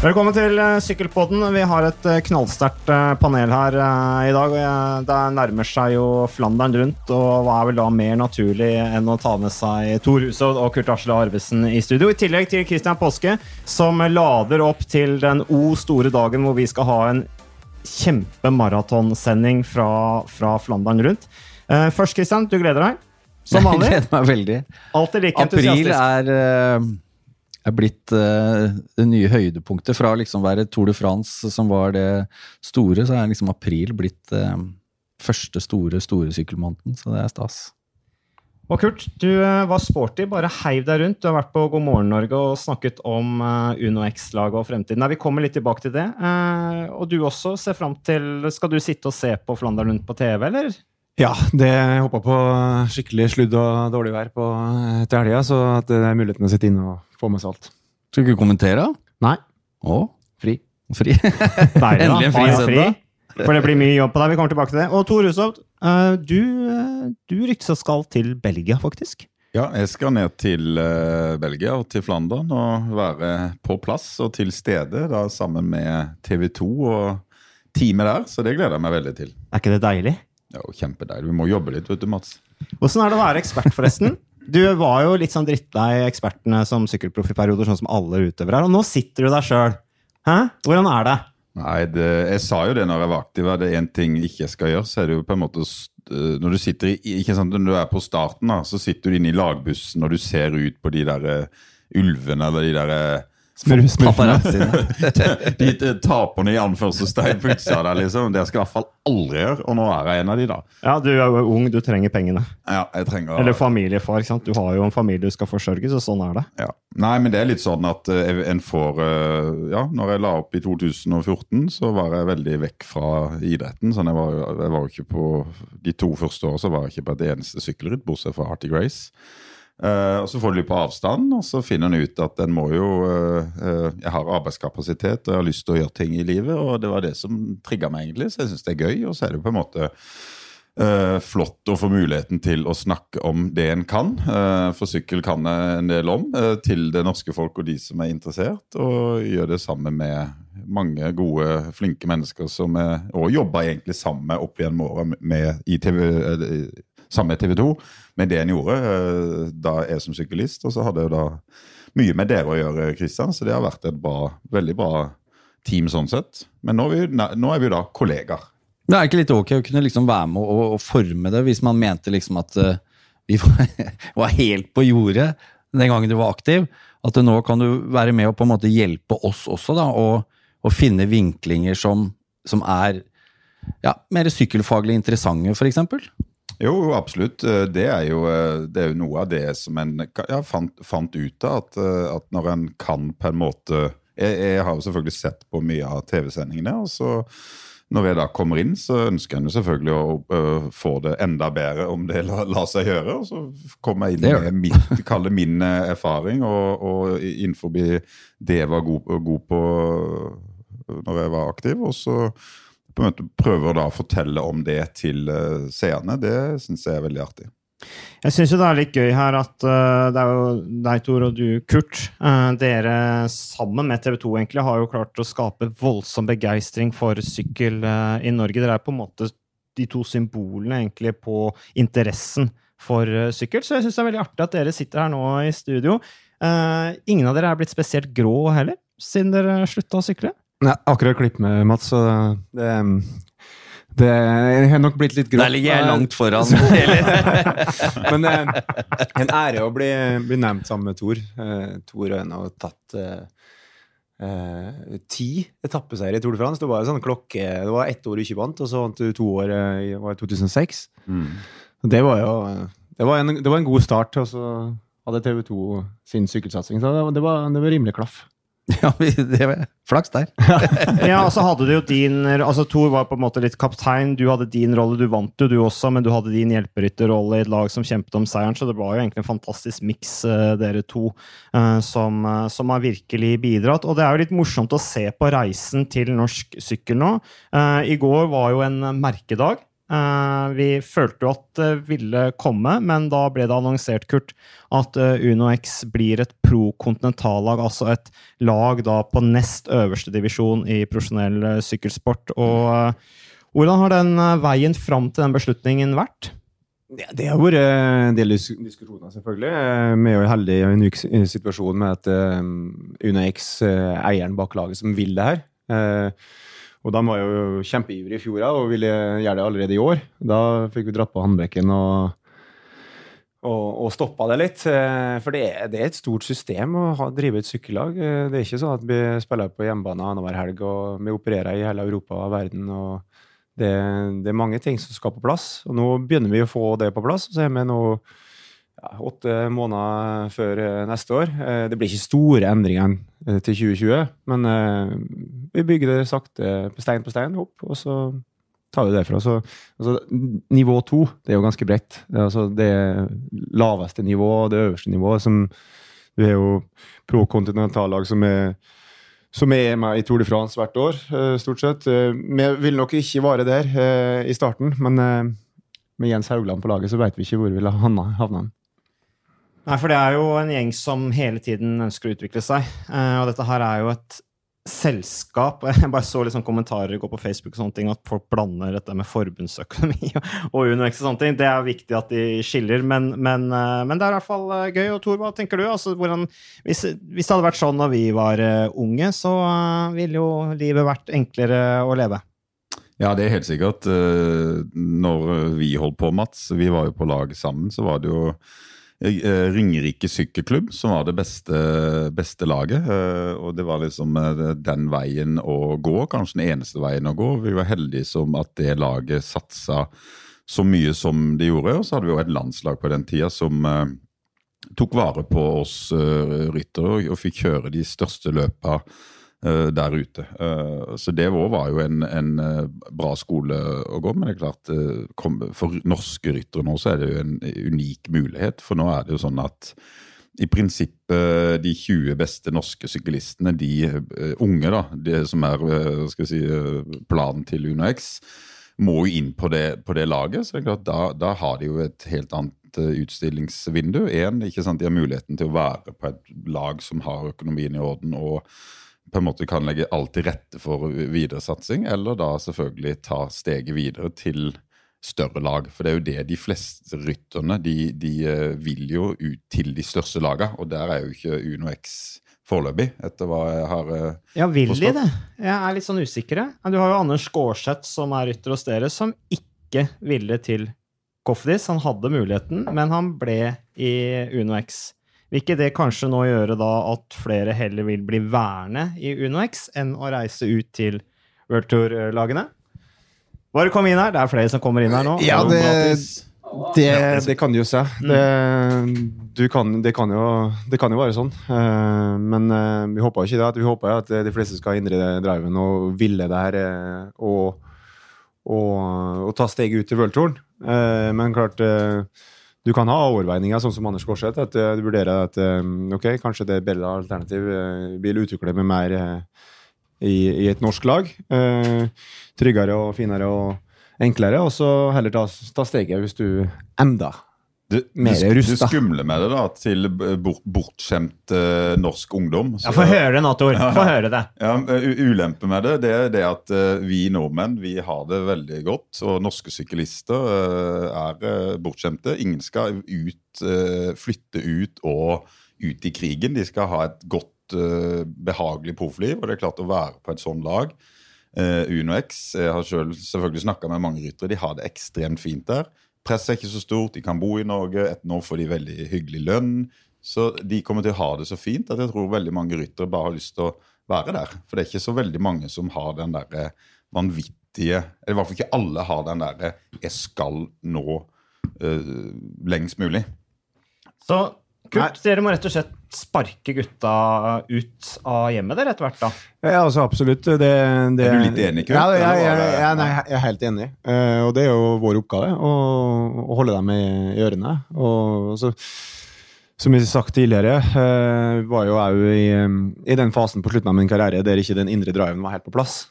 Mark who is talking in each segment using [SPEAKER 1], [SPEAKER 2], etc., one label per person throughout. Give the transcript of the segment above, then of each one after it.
[SPEAKER 1] Velkommen til eh, Sykkelpodden. Vi har et eh, knallsterkt eh, panel her i dag. Det nærmer seg jo Flandern rundt, og hva er vel da mer naturlig enn å ta med seg Tor Hushovd og Kurt Asle Arvesen i studio? I tillegg til Christian Påske, som lader opp til den o store dagen hvor vi skal ha en kjempemaratonsending fra, fra Flandern rundt. Først, Christian, du gleder deg?
[SPEAKER 2] Som vanlig? Jeg gleder meg veldig.
[SPEAKER 1] Alltid like entusiastisk.
[SPEAKER 2] April er er blitt uh, det nye høydepunktet. Fra liksom være Tour de France, som var det store, så er liksom april blitt uh, første store, store sykkelmåneden. Så det er stas.
[SPEAKER 1] Og Kurt, du uh, var sporty, bare heiv deg rundt. Du har vært på God morgen Norge og snakket om Uno X-laget og fremtiden. Nei, Vi kommer litt tilbake til det. og du også ser fram til Skal du sitte og se på Flandern rundt på TV, eller?
[SPEAKER 3] Ja, det hoppa på skikkelig sludd og dårlig vær på, til helga, så det er muligheten å sitte inne og få med seg alt.
[SPEAKER 2] Skal du ikke kommentere?
[SPEAKER 3] Nei.
[SPEAKER 2] Å?
[SPEAKER 3] Fri.
[SPEAKER 2] Fri.
[SPEAKER 1] Endelig en fri søndag. For det blir mye jobb på deg. Vi kommer tilbake til det. Og Tor Hushovd, eh, du, eh, du ryktes skal til Belgia, faktisk.
[SPEAKER 4] Ja, jeg skal ned til uh, Belgia og til Flandern og være på plass og til stede da, sammen med TV 2 og teamet der. Så det gleder jeg meg veldig til.
[SPEAKER 1] Er ikke det deilig?
[SPEAKER 4] Ja, Kjempedeilig. Vi må jobbe litt, vet du, Mats.
[SPEAKER 1] Hvordan er det å være ekspert, forresten? Du var jo litt sånn drittlei ekspertene som sykkelprofiperioder, sånn som alle utøvere er. Og nå sitter du der sjøl. Hvordan er det?
[SPEAKER 4] Nei, det, Jeg sa jo det når jeg var aktiv. Er det én ting jeg ikke skal gjøre, så er det jo på en måte eh, Når du sitter i, sant, når du er på starten, da, så sitter du inne i lagbussen og du ser ut på de der uh, ulvene eller de der
[SPEAKER 2] Paparazziene.
[SPEAKER 4] de taperne i anførselstegn på utsida der, liksom. Det skal jeg i hvert fall aldri gjøre, og nå er jeg en av de, da.
[SPEAKER 1] Ja, du er jo ung, du trenger pengene.
[SPEAKER 4] Ja, jeg trenger...
[SPEAKER 1] Eller familiefar, ikke sant. Du har jo en familie du skal forsørge, så sånn er det.
[SPEAKER 4] Ja. Nei, men det er litt sånn at uh, en får uh, Ja, når jeg la opp i 2014, så var jeg veldig vekk fra idretten. Sånn, jeg var, jeg var ikke på De to første årene så var jeg ikke på et eneste sykkelritt, bortsett fra Arctic Race. Uh, og Så får du litt på avstand, og så finner en ut at en må jo uh, uh, Jeg har arbeidskapasitet og jeg har lyst til å gjøre ting i livet, og det var det som trigga meg, egentlig. Så jeg syns det er gøy. Og så er det på en måte flott å få muligheten til å snakke om det en kan. for sykkel kan jeg en del om. til det norske folk og de som er interessert. Og gjør det sammen med mange gode, flinke mennesker som er, jobba egentlig sammen opp igjen åra i TV, sammen med TV 2 med det en gjorde eh, da jeg som syklist. Og så hadde jeg da mye med dere å gjøre, Kristian, så det har vært et bra, veldig bra team sånn sett. Men nå er vi, nå er vi da kollegaer.
[SPEAKER 2] Det er ikke litt ok å kunne liksom være med og, og, forme det, hvis man mente liksom at uh, vi var helt på jordet den gangen du var aktiv? At nå kan du være med og på en måte hjelpe oss også, da, og, og finne vinklinger som, som er ja, mer sykkelfaglig interessante, f.eks.?
[SPEAKER 4] Jo, absolutt. Eh, det er jo, eh, det er jo noe av det som en ja, fant, fant, ut av. At, eh, at, når en kan på en måte jeg, jeg har jo selvfølgelig sett på mye av TV-sendingene. og så når jeg da kommer inn, så ønsker jo selvfølgelig å uh, få det enda bedre om det lar la seg gjøre. Og så kommer jeg inn med kalle min erfaring og, og innenfor det jeg var god, god på når jeg var aktiv. Og så på en måte prøver da å fortelle om det til uh, seerne, det syns jeg er veldig artig.
[SPEAKER 1] Jeg syns det er litt gøy her at uh, det er jo deg, Tor, og du, Kurt. Uh, dere sammen med TV 2 egentlig har jo klart å skape voldsom begeistring for sykkel i Norge. Dere er på en måte de to symbolene egentlig på interessen for sykkel. Så jeg syns det er veldig artig at dere sitter her nå i studio. ingen av dere er blitt spesielt grå heller, siden dere slutta å sykle?
[SPEAKER 3] Nei, akkurat klipp med Mats, så det, det har nok blitt litt grått.
[SPEAKER 2] Der ligger jeg langt foran.
[SPEAKER 3] Men eh, en ære å bli, bli, nevnt sammen med Tor. Eh, Tor har tatt eh, eh, ti etappeseiere i Tour de France. Det var, sånn klokke, det var ett år du ikke vant, og så vant du to år i 2006. Mm. Det var jo det var, en, det var, en, god start, og så hadde TV 2 sin sykkelsatsing. Så det var, det var rimelig klaff.
[SPEAKER 2] Ja, det var flaks der.
[SPEAKER 1] ja, og så hadde du jo din altså Thor var på en måte litt kaptein. Du hadde din rolle. Du vant jo, du også, men du hadde din hjelperytterrolle i et lag som kjempet om seieren. Så det var jo egentlig en fantastisk miks, uh, dere to, uh, som, uh, som, har virkelig bidratt. Og det er jo litt morsomt å se på reisen til norsk sykkel nå. I går var jo en merkedag. Eh, vi følte jo at det ville komme, men da ble det annonsert, Kurt, at UnoX Uno blir et pro-kontinentallag, altså et lag da på nest øverste divisjon i profesjonell eh, sykkelsport. Og eh, hvordan har den eh, veien fram til den beslutningen vært?
[SPEAKER 3] Ja, det har vært en del diskusjoner, selvfølgelig. Eh, Vi er jo heldige i en unik situasjon med at UnoX, eieren bak laget, som vil det her. Og de var jo kjempeivrige i fjor og ville gjøre det allerede i år. Da fikk vi dratt på håndbekken og, og, og stoppa det litt. Eh, for det er, det er et stort system å ha, drive et sykkellag. Eh, Det er ikke sånn at vi spiller på hjemmebane annenhver helg, og vi opererer i hele Europa og verden. og det, det er mange ting som skal på plass, og nå begynner vi å få det på plass. Så er vi nå ja, åtte måneder før eh, neste år. Eh, Det blir ikke store endringer eh, til 2020, men vi bygger det sakte stein på stein opp, og så tar vi det derfra. Så, altså, nivå to det er jo ganske bredt. Det altså det laveste nivået og det øverste nivået. som Vi er jo pro-kontinentallag som er som er med i Tour de France hvert år, stort sett. Vi vil nok ikke være der i starten, men med Jens Haugland på laget så vet vi ikke hvor vi vil havne.
[SPEAKER 1] Nei, for det er jo en gjeng som hele tiden ønsker å utvikle seg. Eh, og dette her er jo et selskap Jeg bare så sånn kommentarer gå på Facebook og sånne ting, at folk blander dette med forbundsøkonomi og UnoX og sånne ting. Det er viktig at de skiller, men, men, eh, men det er i hvert fall eh, gøy. Og Tor, hva tenker du? Altså, hvordan, hvis, hvis det hadde vært sånn da vi var unge, så ville jo livet vært enklere å leve.
[SPEAKER 4] Ja, det er helt sikkert. Når vi holdt på, Mats, vi var jo på lag sammen, så var det jo Ringerike sykkelklubb som var det beste, beste laget. eh, Og det var liksom eh, den veien å gå, kanskje den eneste veien å gå. Vi var heldige som at det laget satsa så mye som det gjorde. Og så hadde vi jo et landslag på den tida som eh, tok vare på oss ryttere og, fikk kjøre de største løpa eh, der ute. Eh, så det òg var jo en, en eh, bra skole å gå, men det er klart eh, for norske ryttere nå så er det jo en unik mulighet. For nå er det jo sånn at i prinsippet de 20 beste norske syklistene, de eh, unge, da, de som er eh, skal si, eh, planen til UnoX, må jo inn på det, på det laget. Så det er klart, da, da har de jo et helt annet eh, utstillingsvindu. En, ikke sant, De har muligheten til å være på et lag som har økonomien i orden og på en måte kan legge alt til rette for videre satsing, eller da selvfølgelig ta steget videre til større lag. For det er jo det de fleste rytterne de, de eh, vil jo ut til de største lagene, og der er jo ikke Uno X foreløpig, etter hva jeg har forstått.
[SPEAKER 1] Ja, vil de det? Jeg er litt sånn usikker. Du har jo Anders Skårseth, som er rytter hos dere, som ikke ville til Kofdis. Han hadde muligheten, men han ble i Uno X. Vil ikke det kanskje nå gjøre da at flere heller vil bli værende i UnoX enn å reise ut til World Tour-lagene? Bare kom inn her. Det er flere som kommer inn her nå.
[SPEAKER 3] Ja, det- Det, det kan du jo se. Det, du kan, det, kan jo, det kan jo være sånn. Eh, men eh, vi håper jo ikke det. Vi håper jo at de fleste skal indre det driven og ville det her eh, og, og, og ta steget ut til World Touren. men klart eh, du kan ha overveininger, sånn som Anders Korseth. At eh, du vurderer at eh, ok, kanskje det er bedre alternativ. eh, vil utvikle med mer eh, i, i et norsk lag. Eh, tryggere og finere og enklere, og så heller ta, ta steget hvis du enda
[SPEAKER 4] det,
[SPEAKER 3] Mer
[SPEAKER 4] det, det skumle med det, da, til bort, bortskjemt uh, norsk ungdom
[SPEAKER 1] Ja,
[SPEAKER 4] så-
[SPEAKER 1] Få høre det nå, Tor. Få høre det.
[SPEAKER 4] Ja, u- Ulempe med det det er det at uh, vi nordmenn vi har det veldig godt. Og norske syklister uh, er eh, bortskjemte. Ingen skal ut, eh, flytte ut og ut i krigen. De skal ha et godt, eh, behagelig proffliv. Og det er klart å være på et sånn lag. Uh, UnoX jeg har selv, selvfølgelig snakka med mange ryttere. De har det ekstremt fint der. Presset er ikke så stort, de kan bo i Norge. Et nå får de veldig hyggelig lønn. Så de kommer til å ha det så fint at jeg tror veldig mange ryttere bare har lyst til å være der. For det er ikke så veldig mange som har den derre vanvittige Eller i hvert fall ikke alle har den derre 'jeg skal nå øh, lengst mulig'.
[SPEAKER 1] Så Kurt, dere må rett og slett sparke gutta ut av hjemmet der etter hvert, da.
[SPEAKER 3] Ja, altså absolutt. Det, det,
[SPEAKER 4] Er du litt enig, Kurt?
[SPEAKER 3] Ja, jeg, jeg,
[SPEAKER 4] Eller
[SPEAKER 3] jeg, nei, jeg er helt enig. Uh, og det er jo vår oppgave å, å holde dem i, i ørene. Og så, som jeg har sagt tidligere, uh, var jo jeg i, i den fasen på slutten av min karriere der ikke den indre driven var helt på plass.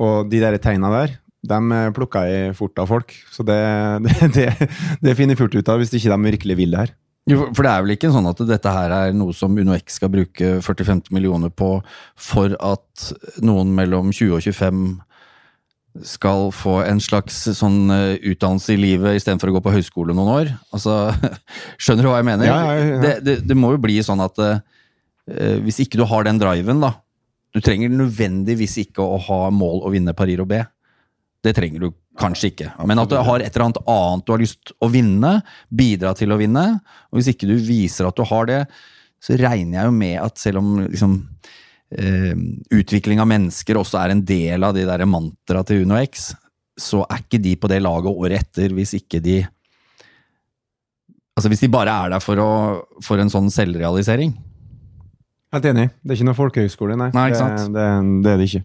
[SPEAKER 3] Og de der tegna der, De eh, plukka jeg fort av folk, så det, det, det, det finner jeg fort ut av hvis ikke de virkelig vil det her.
[SPEAKER 2] Jo, for- det er vel ikke sånn at dette her er noe som UnoX skal bruke 40-50 millioner på for at noen mellom 20 og 25 skal få en slags sånn eh, utdannelse i livet istedenfor å gå på høyskole noen år? Altså, skjønner du hva jeg mener?
[SPEAKER 3] Ja, ja, ja.
[SPEAKER 2] Det, det, det må jo bli sånn at eh, hvis ikke du har den driven, da Du trenger nødvendigvis ikke å ha mål å vinne Paris B. Det trenger du kanskje ikke. Men at du har et eller annet annet du har lyst å vinne, bidra til å vinne. Og hvis ikke du viser at du har det, så regner jeg jo med at selv om liksom, eh, utvikling av mennesker også er en del av de der mantra til Uno X, så er ikke de på det laget året etter hvis ikke de Altså hvis de bare er der for, å, for en sånn selvrealisering.
[SPEAKER 3] Helt enig. Det er ikke noe folkehøyskole, nei.
[SPEAKER 2] Nei?
[SPEAKER 3] Det, det, det er det ikke.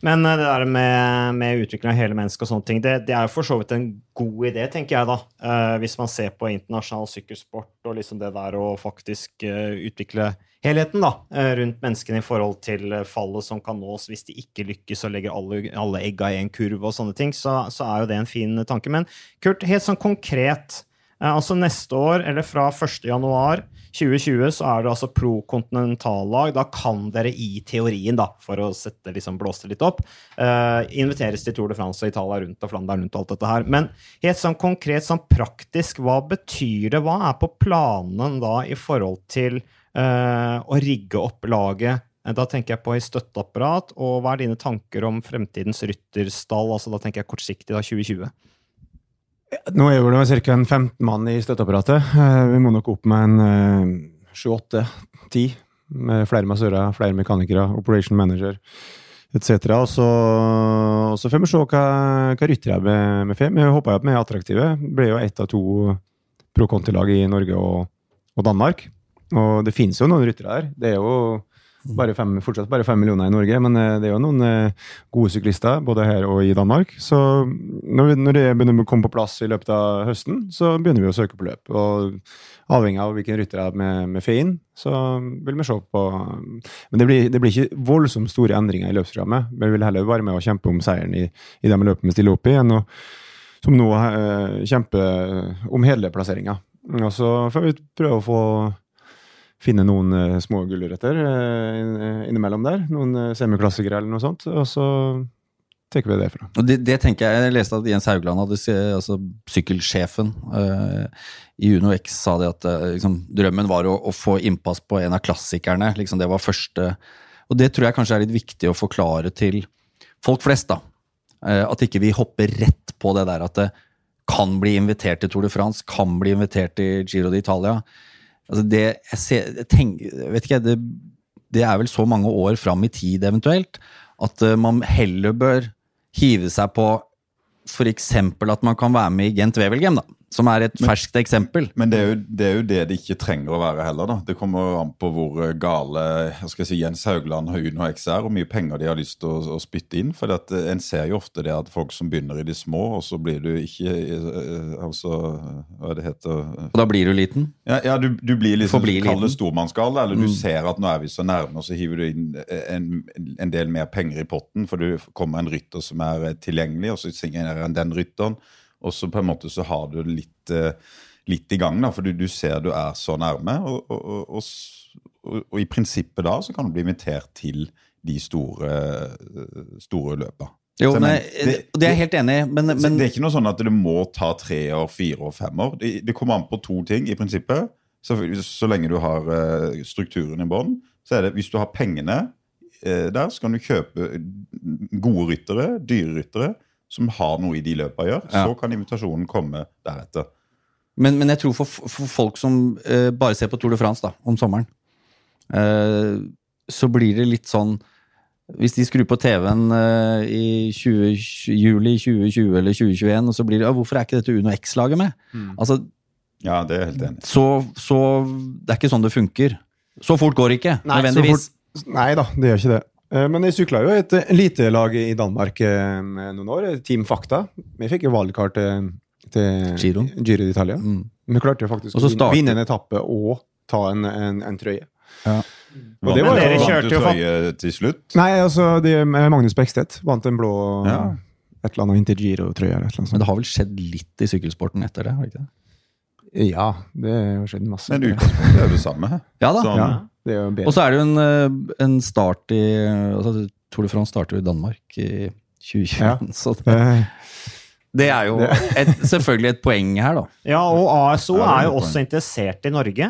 [SPEAKER 1] Men eh, det der med, med utvikling av hele mennesket og sånne ting, det, det er jo for så vidt en god idé, tenker jeg, da. Uh, hvis man ser på internasjonal sykkelsport og liksom det der å faktisk uh, utvikle helheten da, uh, rundt menneskene i forhold til fallet som kan nås hvis de ikke lykkes og legger alle, alle egga i en kurv og sånne ting, så, så er jo det en fin tanke. Men Kurt, helt sånn konkret, altså neste år, eller fra 1. januar 2020 så er det altså pro kontinentallag. Da kan dere i teorien, da, for å sette liksom blåse litt opp, uh, inviteres til Tour de France og Italia rundt og Flandern rundt og alt dette her. Men helt sånn konkret, sånn praktisk, hva betyr det? Hva er på planen da i forhold til uh, å rigge opp laget? Da tenker jeg på i støtteapparat, og hva er dine tanker om fremtidens rytterstall? altså Da tenker jeg kortsiktig, da 2020.
[SPEAKER 3] Nå er det ca. 15 mann i støtteapparatet. Eh, Vi må nok opp med en 7-8-10. Med flere massører, flere mekanikere, operation manager etc. Og så, og så får vi se hva, hva ryttere vi får. Vi håper at vi er attraktive. Det ble jo ett av to pro-conti-lag i Norge og, og Danmark. Og det finnes jo noen ryttere her. Det er jo bare fem, fortsatt bare fem millioner i Norge, men eh, det er jo noen eh, gode syklister både her og i Danmark. Så når, vi, når det begynner å komme på plass i løpet av høsten, så begynner vi å søke på løp. Og avhengig av hvilken rytter vi med får inn, så vil vi se på Men det blir, det blir ikke voldsomt store endringer i løpsprogrammet. Vi vil heller være med å kjempe om seieren i, i de løpene vi stiller opp i, enn å som nå eh, kjempe om hele plasseringa. Og så får vi prøve å få finne noen uh, små gulrøtter uh, innimellom der. Noen uh, semiklassikere eller noe sånt. Og så tenker vi det fra.
[SPEAKER 2] Og det, det tenker jeg, jeg leste at Jens Haugland, hadde, altså sykkelsjefen uh, i Uno X, sa det at liksom, drømmen var å, å få innpass på en av klassikerne. Liksom, det var første Og det tror jeg kanskje er litt viktig å forklare til folk flest. da. At ikke vi hopper rett på det der at det kan bli invitert til Tour de France, kan bli invitert til Giro d'Italia. Altså det, jeg, ser, jeg tenker, vet ikke, det, det er vel så mange år fram i tid eventuelt, at eh, man heller bør hive seg på f.eks. at man kan være med i Gent Wevelgem, da, som er et ferskt eksempel.
[SPEAKER 4] Men det er, jo, det er jo det det ikke trenger å være heller. da. Det kommer an på hvor eh, gale si, Jens Haugland og Uno X er, og mye penger de har lyst til å, å spytte inn. For at, eh, en ser jo ofte det at folk som begynner i de små, og så blir du ikke eh, altså, Hva det heter
[SPEAKER 2] Og da blir du liten.
[SPEAKER 4] Ja, ja du, du blir liksom Kall det stormannsgale, eller du ser at nå er vi så nærme, og så hiver du inn en, en del mer penger i potten, for du kommer en rytter som er tilgjengelig, og så signerer en den rytteren, og så på en måte så har du litt, eh, litt i gang, da, for du, du ser du er så nærme, og, og, og, og, i prinsippet da så kan du bli invitert til de store, eh, store løpa.
[SPEAKER 2] Jo, men, det, det er jeg helt enig i, men, men
[SPEAKER 4] det er ikke noe sånn at det må ta tre år, fire år, fem år. Det, det kommer an på to ting i prinsippet. Så, så lenge du har eh, strukturen i bånn, så er det hvis du har pengene der, så kan du kjøpe gode ryttere, dyre ryttere, som har noe i de løpa å gjøre.
[SPEAKER 2] Ja.
[SPEAKER 4] Så kan invitasjonen komme deretter.
[SPEAKER 2] Men, men jeg tror for, for folk som eh, bare ser på Tour de France da, om sommeren, eh, så blir det litt sånn Hvis de skrur på TV-en eh, i 20, juli 2020 eller 2021, og så blir det ja, 'Hvorfor er ikke dette Uno X-laget med?' Altså,
[SPEAKER 4] Ja, det er helt enig.
[SPEAKER 2] så, så Det er ikke sånn det funker. Så fort går det ikke,
[SPEAKER 3] Nei,
[SPEAKER 2] nødvendigvis.
[SPEAKER 3] fort- Nei da, det gjør ikke det. Eh, Men jeg sykla jo et elitelag i Danmark eh, noen år, Team Fakta. Vi fikk jo valgkart til, til
[SPEAKER 2] Giro.
[SPEAKER 3] Giro d'Italia.
[SPEAKER 2] Mm.
[SPEAKER 3] Vi klarte jo faktisk å vinne, vinne en etappe og ta en, en, en trøye.
[SPEAKER 2] Ja.
[SPEAKER 3] Og det var
[SPEAKER 4] men
[SPEAKER 1] dere kjørte jo
[SPEAKER 4] trøye til slutt?
[SPEAKER 3] Nei, altså de, Magnus Bekstedt vant en blå
[SPEAKER 4] Ja.
[SPEAKER 3] Et eller annet Intergiro-trøye eller et eller
[SPEAKER 2] Men det har vel skjedd litt i sykkelsporten etter det? har ikke det?
[SPEAKER 3] Ja, det har skjedd masse.
[SPEAKER 4] Men utgangspunktet er det samme.
[SPEAKER 2] Ja da.
[SPEAKER 3] Ja, det er jo bedre.
[SPEAKER 2] Og så er det jo en, eh, en start i altså Tour de France starter jo i Danmark i 2021.
[SPEAKER 3] Ja.
[SPEAKER 2] Så det,
[SPEAKER 3] Eh,
[SPEAKER 2] det er jo et, selvfølgelig et poeng her, da.
[SPEAKER 1] Ja, og ASO
[SPEAKER 4] er
[SPEAKER 1] er jo også
[SPEAKER 4] poeng.
[SPEAKER 1] interessert i Norge.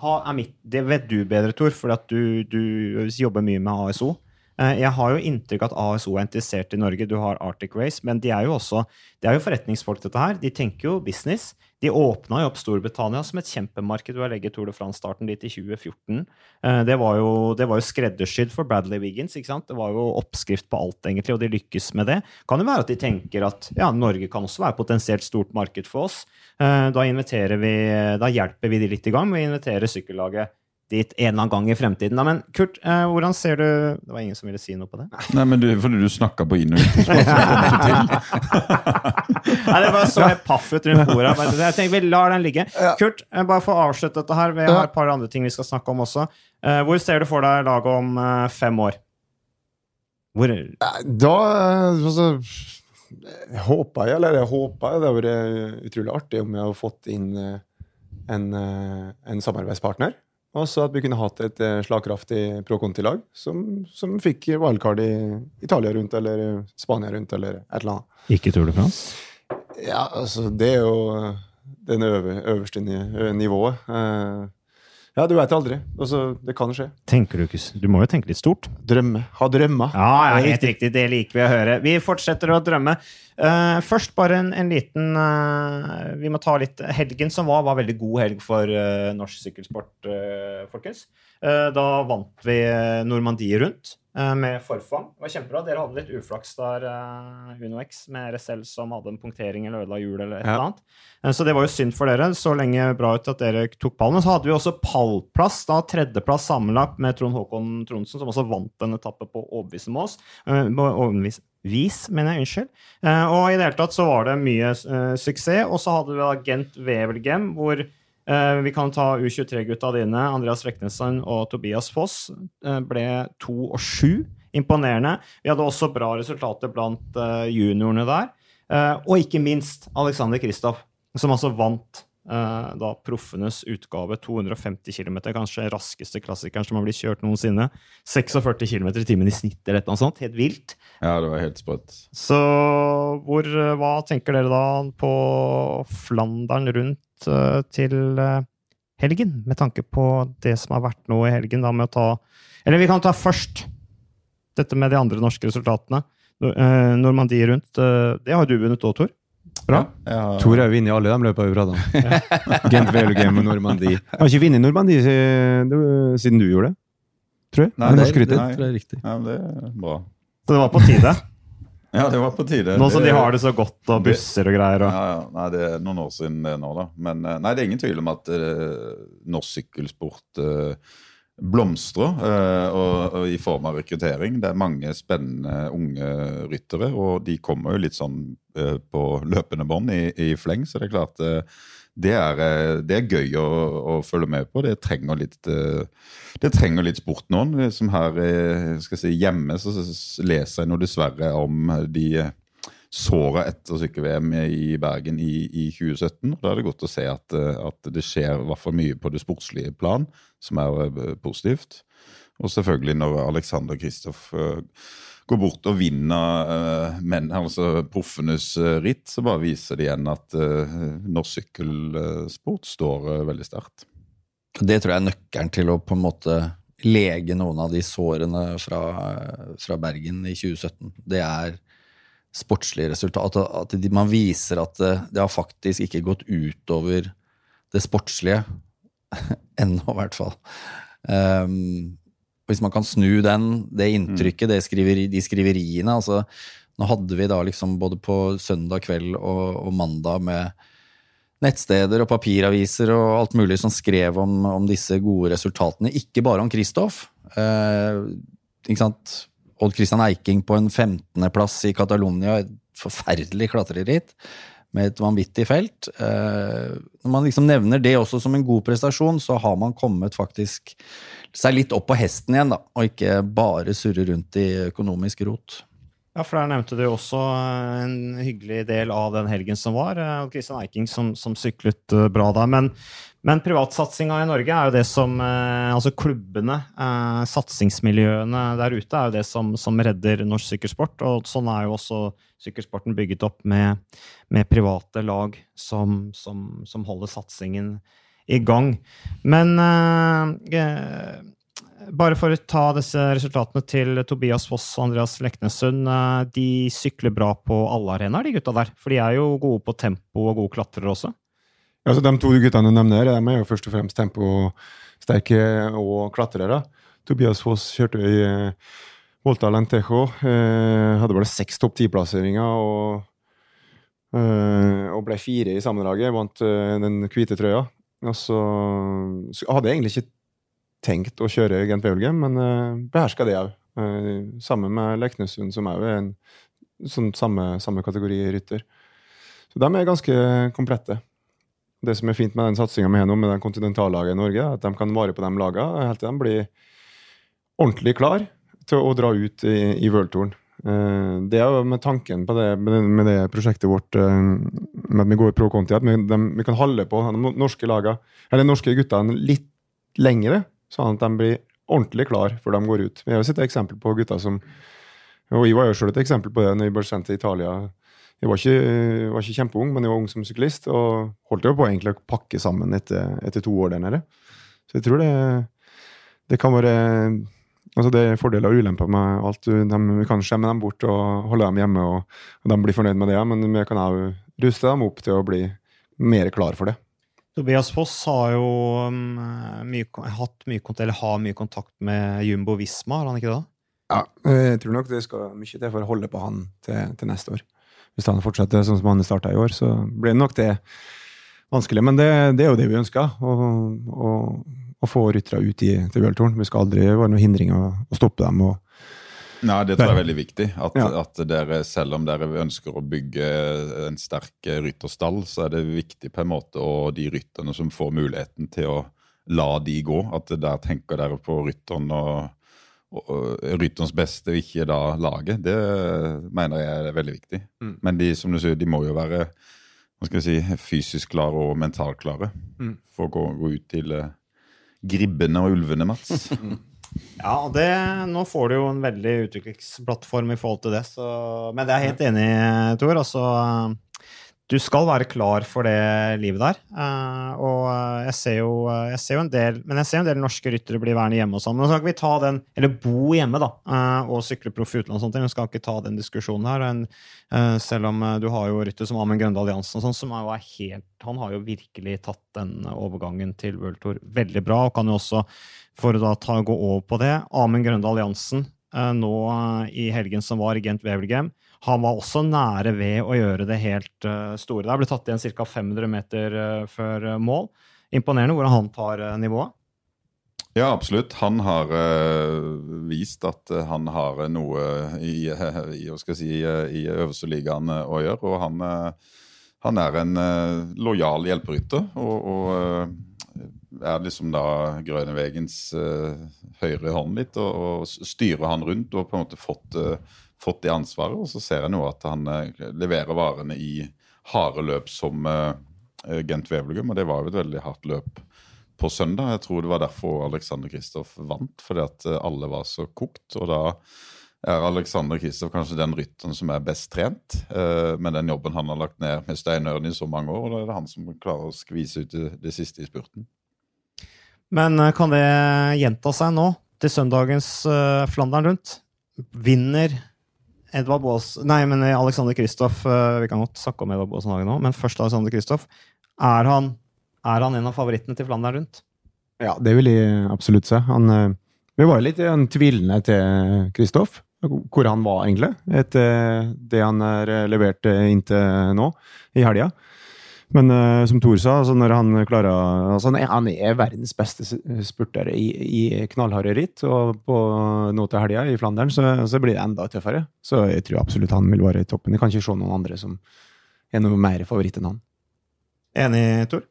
[SPEAKER 1] Ha, er mitt, det vet du bedre, Tor, for du, du jobber mye med ASO. Eh, Jeg har jo inntrykk av at ASO er interessert i Norge. Du har Arctic Race, men de er jo også det er jo forretningsfolk, dette her. De tenker jo business. De åpna jo opp Storbritannia som et kjempemarked ved å legge Tour de France-starten dit i 2014. Eh, Det var, jo, det jo skreddersydd for Bradley Wiggins. ikke sant? Det var jo oppskrift på alt, egentlig, og de lykkes med det. Kan jo være at de tenker at ja, Norge kan også være et potensielt stort marked for oss. Eh, Da, vi, da hjelper vi de litt i gang med å invitere sykkellaget dit en eller annen gang i fremtiden. Da. Men Kurt, eh, hvordan ser du Det var ingen som ville si noe på det?
[SPEAKER 4] Nei, men du, fordi du snakka på inn- og til.
[SPEAKER 1] Nei, det bare så helt paff ut rundt bordet. Jeg tenker Vi lar den ligge. Kurt, eh, bare for å avslutte dette her. Vi har et par andre ting vi skal snakke om også. Eh, Hvor ser du for deg laget om eh, fem år? Hvor
[SPEAKER 3] Da eh, altså, håper jeg, eller jeg håper det hadde vært utrolig artig om jeg hadde fått inn eh, en, eh, en samarbeidspartner. Og så at vi kunne hatt et eh, slagkraftig pro Conti-lag som, som fikk wildcard i Italia rundt, eller Spania rundt, eller et eller annet.
[SPEAKER 1] Ikke Tour de France?
[SPEAKER 3] Ja, altså, det er jo den øverste nivået. Ja, du veit aldri. Altså, det kan skje.
[SPEAKER 1] Tenker Du ikke Du må jo tenke litt stort.
[SPEAKER 3] Drømme. Ha drømmer.
[SPEAKER 1] Ja, ja, helt riktig. Det liker vi å høre. Vi fortsetter å drømme. Uh, først bare en, en liten uh, Vi må ta litt Helgen som var, var veldig god helg for uh, norsk sykkelsport, folkens. Eh, da vant vi eh, Normandie rundt eh, med forfang. Det var kjempebra. Dere hadde litt uflaks der, UnoX, med RSL som hadde en punktering eller ødela hjul eller et eller annet. Så det var jo synd for dere. Så lenge bra ut at dere tok pallen. Men så hadde vi også pallplass, da tredjeplass sammenlagt med Trond Håkon Trondsen, som også vant en etappe på overbevisende med oss. overbevis- vis, mener jeg. Unnskyld. Og i det hele tatt så var det mye suksess. Og så hadde vi da Gent Wevelgem, hvor vi kan ta U23-gutta dine, Andreas Reknesen og Tobias Foss, eh, ble to og sju. Imponerende. Vi hadde også bra resultater blant eh, juniorene der. Eh, og ikke minst Alexander Kristoff, som altså vant eh, da proffenes utgave 250 km, kanskje raskeste klassikeren som har blitt kjørt noensinne. 46 km i timen i snitt eller noe sånt. Helt vilt.
[SPEAKER 4] Ja, det var helt sprøtt.
[SPEAKER 1] Så hvor, eh, hva tenker dere da på Flandern rundt eh, til eh, helgen, med tanke på det som har vært nå i helgen, da med å ta Eller vi kan ta først dette med de andre norske resultatene. No- eh, Normandie rundt, eh, det har du vunnet òg, Tor. Bra.
[SPEAKER 4] Ja, ja.
[SPEAKER 3] Tor har vunnet alle de løpene vi prater om. Gent Velogame og Normandie. Jeg har ikke vunnet Normandie siden, siden du gjorde det. Tror jeg.
[SPEAKER 4] Nei, det,
[SPEAKER 3] det-
[SPEAKER 2] Det tror jeg er riktig.
[SPEAKER 4] Ja, det er bra.
[SPEAKER 1] Så det var på tide.
[SPEAKER 4] Ja, det var på tide.
[SPEAKER 1] Nå som de har det så godt, og busser og greier. Og.
[SPEAKER 4] Ja, ja. Nei, det er noen år siden det nå, da. Men eh, nei, det er ingen tvil om at uh, norsk sykkelsport eh, blomstrer. eh, og, og i form av rekruttering. Det er mange spennende unge ryttere, og de kommer jo litt sånn eh, på løpende bånd i, i fleng, så det er klart eh, det er, det er gøy å, å følge med på. Det trenger litt, det trenger litt sport noen. Som her si, hjemme så leser jeg nå dessverre om de såra etter sykkel-VM i Bergen i, i 2017. og Da er det godt å se at, eh, at det skjer i hvert fall mye på det sportslige plan, som er eh, positivt. Og selvfølgelig når Alexander Kristoff eh, går bort og vinner men, altså proffenes ritt, så bare viser det igjen at norsk sykkelsport står veldig sterkt.
[SPEAKER 2] Det tror jeg er nøkkelen til å på en måte lege noen av de sårene fra, fra Bergen i 2017. Det er sportslige resultat. At de, man viser at det, det har faktisk ikke gått utover det sportslige. Ennå, i hvert fall. Um, hvis man kan snu den, det inntrykket, det skriveri, de skriveriene altså, Nå hadde vi da liksom både på søndag kveld og, og mandag med nettsteder og papiraviser og alt mulig som skrev om, om disse gode resultatene. Ikke bare om Kristoff. Eh, ikke sant? Odd Christian Eiking på en 15.-plass i Catalonia, et forferdelig klatreritt med et vanvittig felt. Eh, når man liksom nevner det også som en god prestasjon, så har man kommet faktisk seg litt opp på hesten igjen, da, og ikke bare surre rundt i økonomisk rot.
[SPEAKER 1] Ja, for der nevnte du også eh, en hyggelig del av den helgen som var. eh, og Christian Eiking som, som syklet eh, bra der. Men, men privatsatsinga i Norge er jo det som Altså klubbene, satsingsmiljøene der ute, er jo det som, som redder norsk sykkelsport. Og sånn er jo også sykkelsporten bygget opp med, med private lag som, som, holder satsingen i gang. Men eh, bare for å ta disse resultatene til Tobias Foss og Andreas Leknessund. eh, De sykler bra på alle arenaer, de gutta der. For de er jo gode på tempo og gode klatrere også.
[SPEAKER 3] Ja, så De to guttene du nevner, de er jo først og fremst temposterke og klatrere. Tobias Foss kjørte i eh, Volta Lentejo. Eh, hadde bare seks topp ti-plasseringer og, og ble fire i sammendraget. Vant den hvite trøya. Og så hadde jeg egentlig ikke tenkt å kjøre Gent Wevelgem, men uh, beherska det òg. sammen med Leknessund, som òg er en sånn samme, samme kategori rytter. Så de er ganske komplette. Det som er fint med den satsinga vi har nå, med den kontinentallaget i Norge, er at de kan vare på de lagene helt til de blir ordentlig klar til å dra ut i, i worldtouren. Uh, det er jo med tanken på det, med det, med det prosjektet vårt uh, med at vi går pro conti, at vi, de, vi kan holde på de norske lagene, eller norske guttene litt lengre, sånn at de blir ordentlig klar før de går ut. Vi har jo sett eksempel på gutter som og Jeg var jo selv et eksempel på det når jeg ble sendt til Italia. Jeg var ikke, jeg var ikke kjempeung, men jeg var ung som syklist og holdt jo på egentlig å pakke sammen etter, etter to år der nede. Så jeg tror det, det kan være altså Det er fordeler og ulemper med alt. De, kan skjemme dem bort og holde dem hjemme, og, og de blir fornøyd med det. Men vi kan òg ruste dem opp til å bli mer klar for det.
[SPEAKER 1] Tobias Foss har jo um, mye, hatt mye, kontakt eller har mye kontakt med Jumbo Visma, har han ikke det?
[SPEAKER 3] Ja, jeg tror nok det skal mye til for å holde på han til, til neste år. Hvis han fortsetter sånn som han starta i år, så blir nok det vanskelig. Men det, det er jo det vi ønsker, å, å, å få ryttere ut i, til Worldtouren. Vi skal aldri være noen hindring å, å stoppe dem. og
[SPEAKER 4] Nei, det tror jeg er veldig viktig. At,
[SPEAKER 3] Ja.
[SPEAKER 4] at dere, selv om dere ønsker å bygge en sterk rytterstall, så er det viktig på en måte, og de rytterne som får muligheten til å la de gå, at der tenker dere på rytteren og, og, og rytterens beste, og ikke da laget. Det mener jeg er veldig viktig.
[SPEAKER 3] Mm.
[SPEAKER 4] Men de som du sier, de må jo være hva skal jeg si, fysisk klare og mentalt klare
[SPEAKER 3] Mm.
[SPEAKER 4] for å gå, gå ut til eh, gribbene og ulvene, Mats.
[SPEAKER 1] Ja, det, nå får du jo en veldig utviklingsplattform i forhold til det. Så, men det er jeg helt enig i, Tor. Altså, du skal være klar for det livet der. Eh, og jeg ser, jo, jeg ser jo en del Men jeg ser jo en del norske ryttere bli værende hjemme og sånn. Men nå skal ikke vi ta den, eller bo hjemme, da, eh, og sykle proff i utlandet og sånt. Vi skal ikke ta den diskusjonen her. Eh, selv om du har jo rytter som Amund Grøndal Jansen og sånn, som er helt Han har jo virkelig tatt den overgangen til World Tour veldig bra, og kan jo også for å da ta, gå over på det. Amund Grøndal Jansen, eh, nå eh, i helgen som var i Gent Wevelgem, han var også nære ved å gjøre det helt eh, store. Der ble tatt igjen ca. 500 meter før mål. Imponerende hvordan han tar nivået.
[SPEAKER 4] Ja, absolutt. Han har eh, vist at han har noe i, i, si, i øverste ligaen å gjøre. Og han, han er en eh, lojal hjelperytter. Og, og eh, er liksom da Grønevegens uh, høyre hånd litt, og, og styrer han rundt og på en måte fått, uh, fått det ansvaret. Og så ser jeg nå at han uh, leverer varene i harde løp som Gent Wevelgum, og det var jo et veldig hardt løp på søndag. Jeg tror det var derfor Alexander Kristoff vant, fordi at alle var så kokt. Og da er Alexander Kristoff kanskje den rytteren som er best trent eh, med den jobben han har lagt ned med Steinøren i så mange år. Og da er det han som klarer å skvise ut det, det siste i spurten.
[SPEAKER 1] Men eh, kan det gjenta seg nå, til søndagens uh, Flandern rundt? Vinner Edvard Baas Nei, men Alexander Kristoff uh, Vi kan godt snakke om Edvard Baasen Hagen nå, men først Alexander Kristoff. Er er han en av favorittene til Flandern rundt?
[SPEAKER 3] Ja, det vil jeg absolutt se. Han, eh, vi var litt eh, tvilende til Kristoff, hvor han var egentlig, etter det han har levert eh, inntil nå, i helga. Men uh, som Thor sa, altså når han klarer altså han, er, han er verdens beste spurter i, i knallharde ritt, og på nå til helga i Flandern så, så blir det enda tøffere. Så jeg tror absolutt han vil være i toppen. Jeg kan ikke se noen andre som er noe mer favoritt enn han.
[SPEAKER 1] Enig, Tor?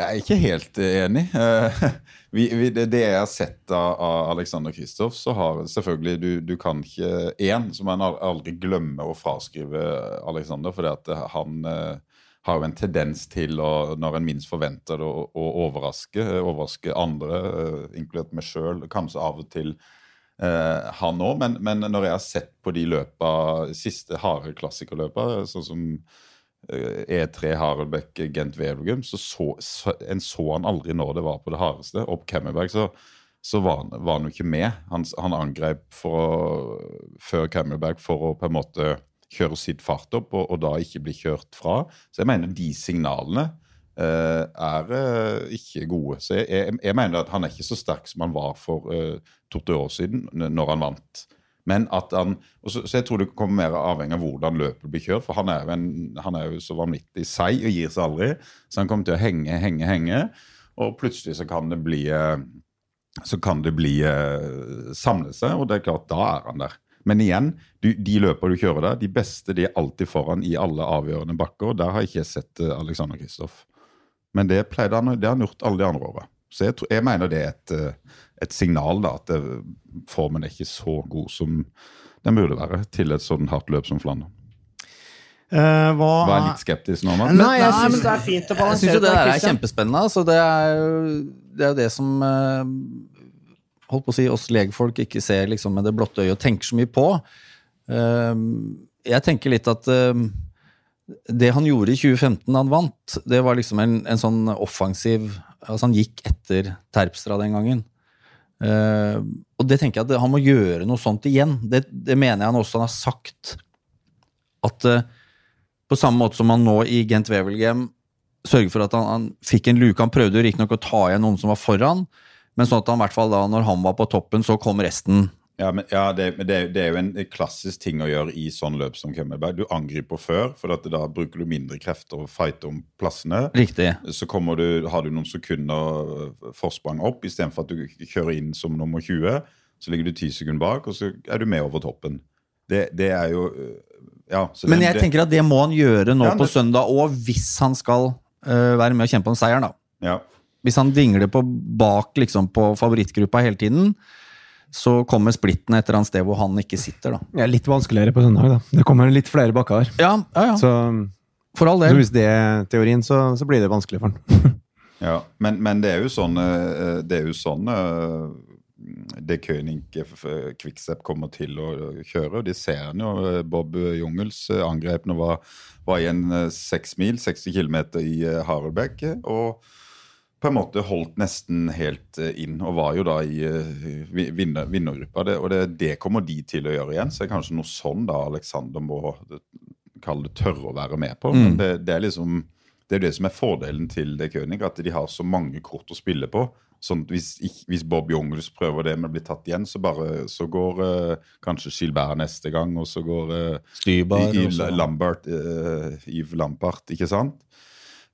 [SPEAKER 4] Jeg er ikke helt enig. Eh, vi, vi, det, det jeg har sett av, av Alexander Kristoff, så har selvfølgelig du, du kan ikke Én, som en aldri glemmer å fraskrive Alexander, fordi at han eh, har jo en tendens til å, når en minst forventer det, å, å overraske, overraske andre, eh, inkludert meg sjøl, kanskje av og til eh, han òg. Men, men, når jeg har sett på de løpa, siste harde klassikerløpa, sånn som E3 eh, e Gent Wevelgum, så, så, så en så han aldri når det var på det hardeste. Opp Kemmerberg så, så var, han, var han jo ikke med. Han, han angrep for, før Kemmerberg for å på en måte kjøre sitt fart opp, og, og da ikke bli kjørt fra. Så jeg mener de signalene uh, er uh, ikke gode. Så jeg, jeg, jeg, mener at han er ikke så sterk som han var for uh, to-tre år siden, når han vant. Men at han, så, så, jeg tror det kommer mer avhengig av hvordan løpet blir kjørt. For han er jo, en, han er jo så vanvittig seig og gir seg aldri. Så han kommer til å henge, henge, henge. Og plutselig så kan det bli så kan det bli samle seg, og det er klart, da er han der. Men igjen, du, de løper du kjører der, de beste de er alltid foran i alle avgjørende bakker. Der har jeg ikke sett uh, Alexander Kristoff. Men det, pleide han, det har han gjort alle de andre åra. Så jeg, jeg, mener det er et, eh, et signal, da, at det, formen er ikke så god som den burde være til et sånn hardt løp som Flandern.
[SPEAKER 1] Uh, hva...
[SPEAKER 4] Var litt skeptisk nå,
[SPEAKER 1] Nei, jeg syns det er fint å balansere.
[SPEAKER 2] Jeg syns det er kjempespennende. Altså, det er jo det, som uh, holdt på å si, oss legfolk ikke ser liksom, med det blotte øyet og tenker så mye på. Ehm, jeg tenker litt at ehm, det han gjorde i 2015 da han vant, det var liksom en, en sånn offensiv altså Han gikk etter Terpstra den gangen. Ehm, og det tenker jeg at han må gjøre noe sånt igjen. Det, det mener jeg han også han har sagt. At eh, på samme måte som han nå i Gent Wevelgem sørger for at han, han fikk en luke Han prøvde riktignok å ta igjen noen som var foran, men sånn at han i hvert fall da, når han var på toppen, så kom resten.
[SPEAKER 4] Ja, men, ja det, det, det, er jo en klassisk ting å gjøre i sånn løp som Kemmerberg. Du angriper før, for da bruker du mindre krefter å fighte om plassene.
[SPEAKER 2] Riktig.
[SPEAKER 4] Så du, har du noen sekunder forsprang opp, istedenfor at du kjører inn som nummer 20. Så ligger du ti sekunder bak, og så er du med over toppen. Det, det er jo ja,
[SPEAKER 2] Men jeg tenker at det må han gjøre nå ja, på søndag òg, hvis han skal uh, være med og kjempe om seieren. da.
[SPEAKER 4] Ja.
[SPEAKER 2] Hvis han dingler på bak liksom, på favorittgruppa hele tiden, så kommer splitten et eller annet sted hvor han ikke sitter. da.
[SPEAKER 3] Ja, litt vanskeligere på søndag. da. Det kommer litt flere bakker.
[SPEAKER 2] Ja, ja, ja.
[SPEAKER 3] Så,
[SPEAKER 2] For all del.
[SPEAKER 3] Så hvis det er teorien, så, så blir det vanskelig for han.
[SPEAKER 4] ja, men, men, det er jo sånn, eh, det er jo sånn eh, det König Kviksepp kommer til å kjøre. De ser han jo. Bob Jungels angrep nå var, var i en seks mil, 60 km i Harelbekk. og på en måte holdt nesten helt eh, inn, og var jo da i uh, vinner, vinnergruppa. Det, og det, det, kommer de til å gjøre igjen. Så det er kanskje noe sånn da Alexander må kalle det tørre å være med på. Mm. Men det, det, er liksom det er det som er fordelen til det König, at de har så mange kort å spille på. Sånn, hvis, hvis Bob Jongles prøver det, men blir tatt igjen, så, bare, så går uh, kanskje Gilbert neste gang, og så går uh,
[SPEAKER 2] Stybar,
[SPEAKER 4] Yves Lambert, uh, Yves Lampart, ikke sant?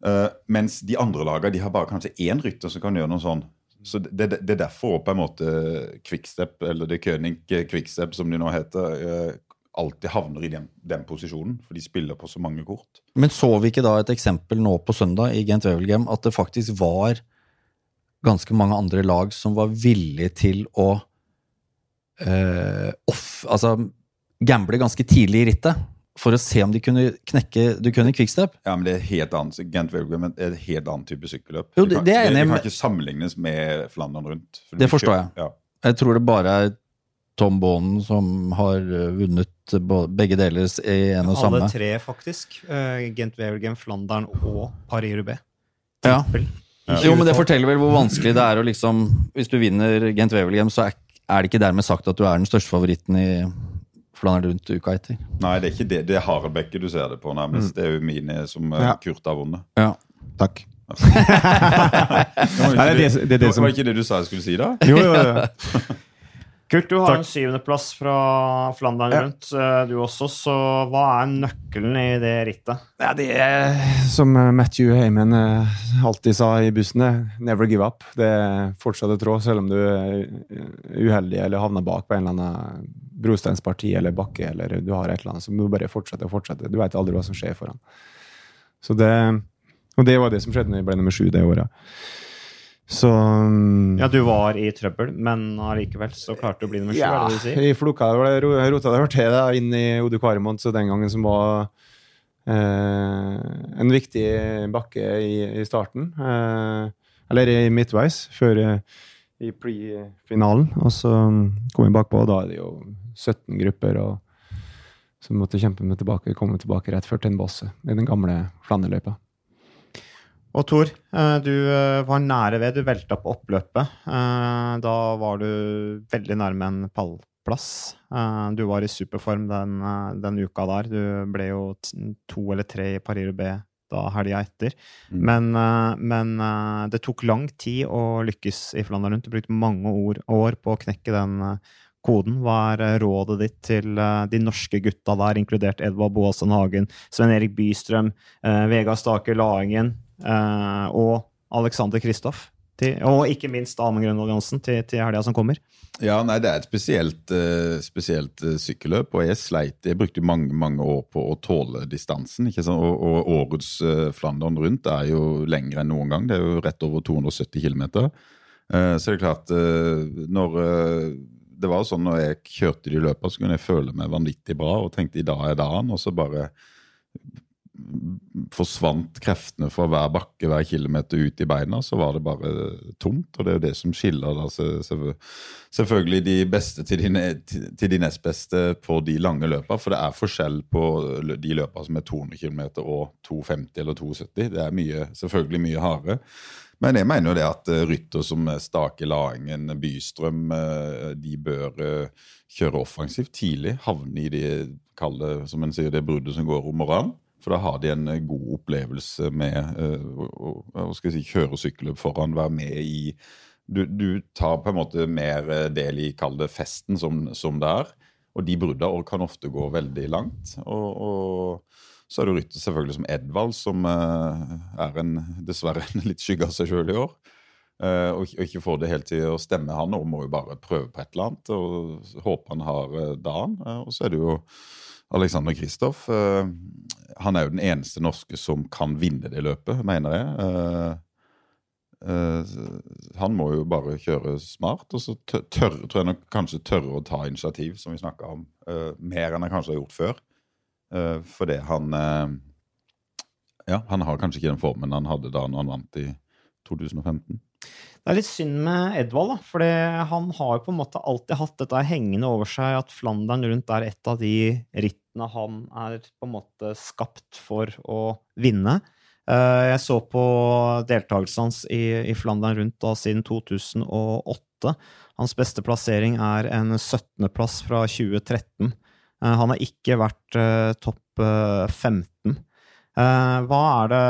[SPEAKER 4] Uh, mens de andre lagene de har bare kanskje én rytter som kan gjøre noe sånn. Så det, det, det, er derfor på en måte Quickstep, eller det König Quickstep som de nå heter, uh, alltid havner i den, den, posisjonen. For de spiller på så mange kort.
[SPEAKER 2] Men så vi ikke da et eksempel nå på søndag i Gent Wevelgem at det faktisk var ganske mange andre lag som var villige til å uh, off, altså gamble ganske tidlig i rittet? For å se om de kunne knekke Du kunne quickstep.
[SPEAKER 4] Ja, men det er helt annet Gent Wevelgem er et helt annet type sykkelløp.
[SPEAKER 2] Jo, det, det, er
[SPEAKER 4] det, det kan ikke sammenlignes med Flandern rundt.
[SPEAKER 2] Det forstår jeg. Ja. Jeg tror det bare er Tom Bonen som har eh, vunnet begge deler i en og samme.
[SPEAKER 1] Alle tre, faktisk. Uh, Gent Wevelgem, Flandern og Paris-Roubais.
[SPEAKER 2] Ja. ja. Jo, men det forteller vel hvor vanskelig det er å liksom Hvis du vinner Gent Wevelgem, så er det ikke dermed sagt at du er den største favoritten i flaner rundt uka etter.
[SPEAKER 4] Nei, det er ikke det. Det er Haraldbekke du ser det på, nærmest. Mm. Det er jo mine som eh, ja. Kurt har vunnet.
[SPEAKER 2] Ja.
[SPEAKER 3] Takk.
[SPEAKER 4] det, var ikke det, det, det, som... var ikke det du sa jeg skulle si, da?
[SPEAKER 3] jo, jo, jo.
[SPEAKER 1] Kurt, du har Takk. en syvendeplass fra Flandern rundt, eh, du også. Så hva er nøkkelen i det rittet?
[SPEAKER 3] Ja, det er som Matthew Heyman eh, alltid sa i bussene, never give up. Det er fortsatt et råd, selv om du er uheldig eller havner bak på en eller annen brosteinsparti eller bakke, eller du har et eller annet, så må du bare fortsette og fortsette. Du vet aldri hva som skjer foran. Så det Og det var det som skjedde når jeg ble nummer sju det året. Så mm,
[SPEAKER 1] Ja, du var i trøbbel, men allikevel så klarte du å bli nummer sju,
[SPEAKER 3] ja,
[SPEAKER 1] det det du sier?
[SPEAKER 3] jeg ro- jeg rota det til da, inn i Ode Kvaremont, så den gangen som var eh, en viktig bakke i, i starten. Eh, eller i midtveis, før eh, i pre-finalen. Og så mm, kom jeg bakpå, og da er det jo 17 grupper og som måtte kjempe med tilbake, komme tilbake rett før til en bosse i den gamle Flanderløypa.
[SPEAKER 1] Og Tor, eh, du eh, var nære ved. Du velta på oppløpet. Eh, Da var du veldig nærme en pallplass. Du var i superform den, den uka der. Du ble jo to eller tre i Paris B da helga etter.
[SPEAKER 4] Mm.
[SPEAKER 1] Men, men det tok lang tid å lykkes i Flandern rundt. Du brukte mange år, år på å knekke den koden. Hva er rådet ditt til de norske gutta der, inkludert Edvard Boasson Hagen, Sven Erik Bystrøm, Vegard Stake Laengen og Alexander Kristoff? Og ikke minst Amund Grønvold til, til helga som kommer.
[SPEAKER 4] Ja, nei, det er et spesielt, eh, spesielt eh, sykkelløp, og jeg sleit Jeg brukte mange mange år på å tåle distansen. ikke sant? Og, og årets Flandern rundt er jo lengre enn noen gang. Det er jo rett over 270 km. så det er klart eh, Når eh, Det var sånn når jeg kjørte de løpene, så kunne jeg føle meg vanvittig bra og tenkte i dag er dagen, og så bare forsvant kreftene fra hver bakke, hver kilometer ut i beina, så var det bare tomt. Og det er jo det som skiller da, selvfølgelig de beste til de, til de nest beste på de lange løpa. For det er forskjell på de løpa som er 200 km og 250 eller 270. Det er mye, selvfølgelig mye hardere. Men jeg mener jo det at eh, rytter som Stake Laengen, Bystrøm, eh, de bør eh, kjøre offensivt tidlig. Havne i det kalde, som en sier, det bruddet som går om morgenen. For da har de en eh, god opplevelse med eh, å å- si, kjøre sykkelløp foran, være med i du, du tar på en måte mer eh, del i kall det festen som, som det er. Og de brudda kan ofte gå veldig langt. Og, og så er det rytter selvfølgelig som Edvald, som er en, dessverre en litt skygge av seg sjøl i år. Og, ikke- får det helt til å stemme, han og må jo bare prøve på et eller annet. Og håper han har dagen. Og så er det jo Alexander Kristoff. Eh, han er jo den eneste norske som kan vinne det løpet, mener jeg. Eh, eh, han må jo bare kjøre smart, og så tør, tror jeg nok kanskje tørre å ta initiativ, som vi snakka om, mer enn han kanskje har gjort før. Fordi han Ja, han har kanskje ikke den formen han hadde da han vant i 2015.
[SPEAKER 1] Det er litt synd med Edvald, for han har jo på en måte alltid hatt dette hengende over seg, at Flandern rundt er et av de rittene han er på en måte skapt for å vinne. Eh, Jeg så på deltakelsen hans i, i Flandern rundt da siden 2008. Hans beste plassering er en 17.-plass fra 2013. Eh, Han har ikke vært eh, topp eh, 15. Eh, hva, er det,